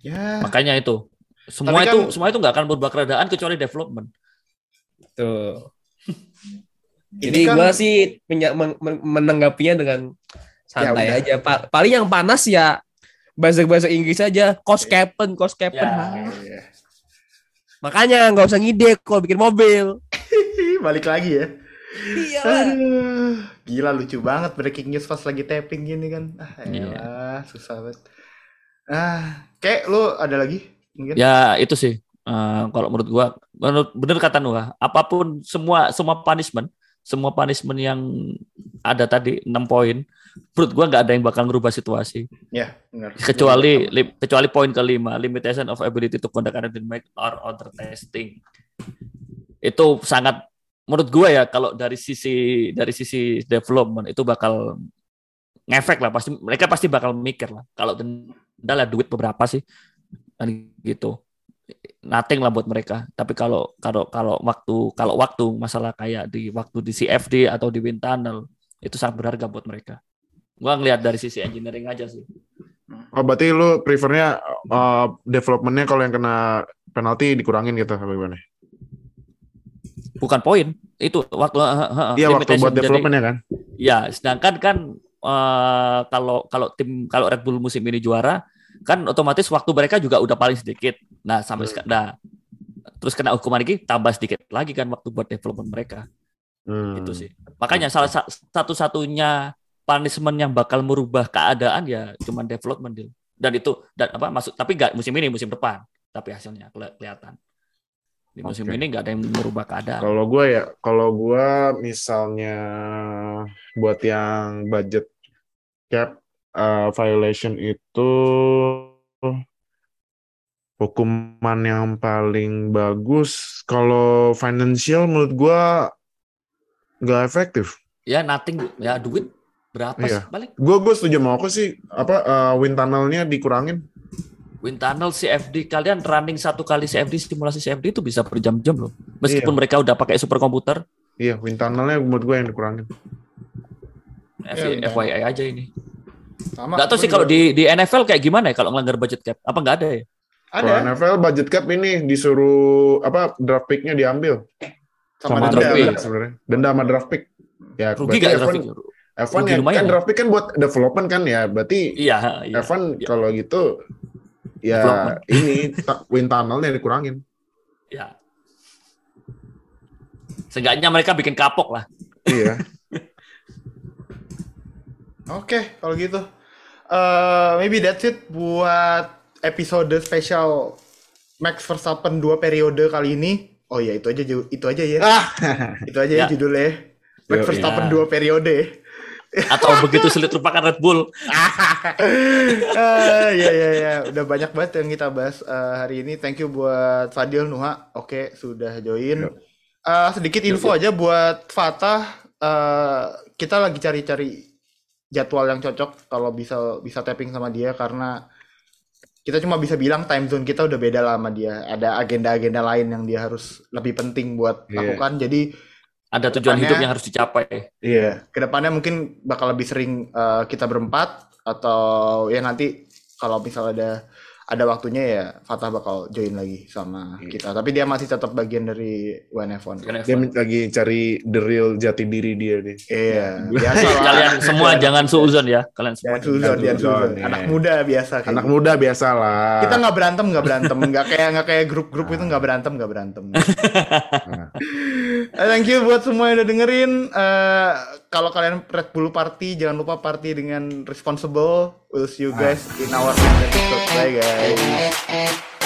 ya Makanya itu. Semua Tapi itu kan- semua itu nggak akan berubah keadaan kecuali development. tuh Ini jadi kan- gua sih menanggapinya dengan santai Ya udah. aja Pa- paling yang panas ya bahasa-bahasa Inggris aja cost capen cost capen Ya. Ah. Iya. makanya nggak usah ngide kalau bikin mobil balik lagi ya iya Aduh, gila lucu banget breaking news pas lagi tapping gini kan ah Iya. elah, susah banget ah kayak lu ada lagi mungkin Ya itu sih. Eh, kalau menurut gua, menurut bener kata Nuha, apa pun semua semua punishment, semua punishment yang ada tadi 6 poin, menurut gua nggak ada yang bakal ngerubah situasi. ya benar Kecuali li- kecuali poin kelima, limitation of ability to conduct academic or other testing. Itu sangat menurut gua ya kalau dari sisi dari sisi development itu bakal ngefek lah pasti mereka pasti bakal mikir lah kalau denda lah duit beberapa sih kan gitu nothing lah buat mereka tapi kalau kalau kalau waktu kalau waktu masalah kayak di waktu di CFD atau di wind tunnel itu sangat berharga buat mereka gua ngelihat dari sisi engineering aja sih Oh, berarti lu prefernya uh, developmentnya kalau yang kena penalti dikurangin gitu apa gimana? bukan poin. Itu waktu uh, uh, Iya waktu buat Jadi- development ya kan. Ya, sedangkan kan eh, kalau kalau tim kalau Red Bull musim ini juara, kan otomatis waktu mereka juga udah paling sedikit. Nah, sampai Hmm. sekarang nah, terus kena hukuman lagi tambah sedikit lagi kan waktu buat development mereka. Hmm. Itu sih. Makanya salah sa- satu-satunya punishment yang bakal merubah keadaan ya cuman development deal. Dan itu dan apa masuk tapi nggak musim ini, musim depan. Tapi hasilnya keli- kelihatan. Di musim Oke. ini nggak ada yang merubah keadaan. Kalau gue ya, kalau gue misalnya buat yang budget cap uh, violation itu hukuman yang paling bagus. Kalau financial menurut gue nggak efektif. Ya nothing ya duit berapa Iya. sih balik? Gue gue setuju mau aku sih apa uh, wind tunnelnya dikurangin. Wind tunnel CFD kalian running satu kali CFD simulasi CFD itu bisa berjam-jam loh. Meskipun Iya. mereka udah pakai superkomputer, Iya, wind tunnelnya menurut gue yang dikurangin. F- Iya, FYI aja ini. Sama. Nggak tahu sih kalau di di NFL kayak gimana ya kalau ngelanggar budget cap? Apa nggak ada ya? Kalau ada NFL budget cap ini disuruh apa draft pick-nya diambil sama, sama, denda. draft pick. sebenarnya. Denda sama draft pick. Ya, Rugi gak F1 grafik? F1 Rugi ya, lumayan kan ya? draft pick kan buat development kan ya. Berarti Iya, iya. F1 iya. kalau gitu ya ini wind tunnelnya dikurangin. Ya. Seenggaknya mereka bikin kapok lah. iya. Oke, kalau gitu. Eh, maybe that's it buat episode spesial Max Verstappen 2 periode kali ini. Oh ya, itu aja itu aja ya. Ah. Itu aja ya, Ya. judulnya. Max Verstappen iya. 2 periode. Atau begitu sulit lupakan Red Bull. Eh, ya ya ya, udah banyak banget yang kita bahas eh, hari ini. Thank you buat Fadil Nuha. Oke, sudah join. Eh, sedikit info aja buat Fatah. Eh, kita lagi cari-cari jadwal yang cocok kalau bisa bisa tapping sama dia karena kita cuma bisa bilang time zone kita udah beda lah sama dia. Ada agenda-agenda lain yang dia harus lebih penting buat Iya. lakukan. Jadi Ada tujuan hidup yang harus dicapai. Iya. ke depannya mungkin bakal lebih sering eh, kita berempat atau ya nanti kalau misal ada ada waktunya ya Fatah bakal join lagi sama Iya. kita tapi dia masih tetap bagian dari WNF1 Kan Dia F1. lagi cari the real jati diri dia nih. iya biasa lah Kalian semua jangan suuzon ya. Kalian semua. jangan suzon jangan suzon suzon, anak iya. muda biasa kayak Anak gitu. muda biasa lah. kita nggak berantem nggak berantem nggak kayak nggak kayak grup-grup itu nggak berantem nggak berantem Eh, thank you buat semua yang udah dengerin Eh, kalau kalian Red Bull party jangan lupa party dengan responsible we'll see you guys in our next episode. Bye guys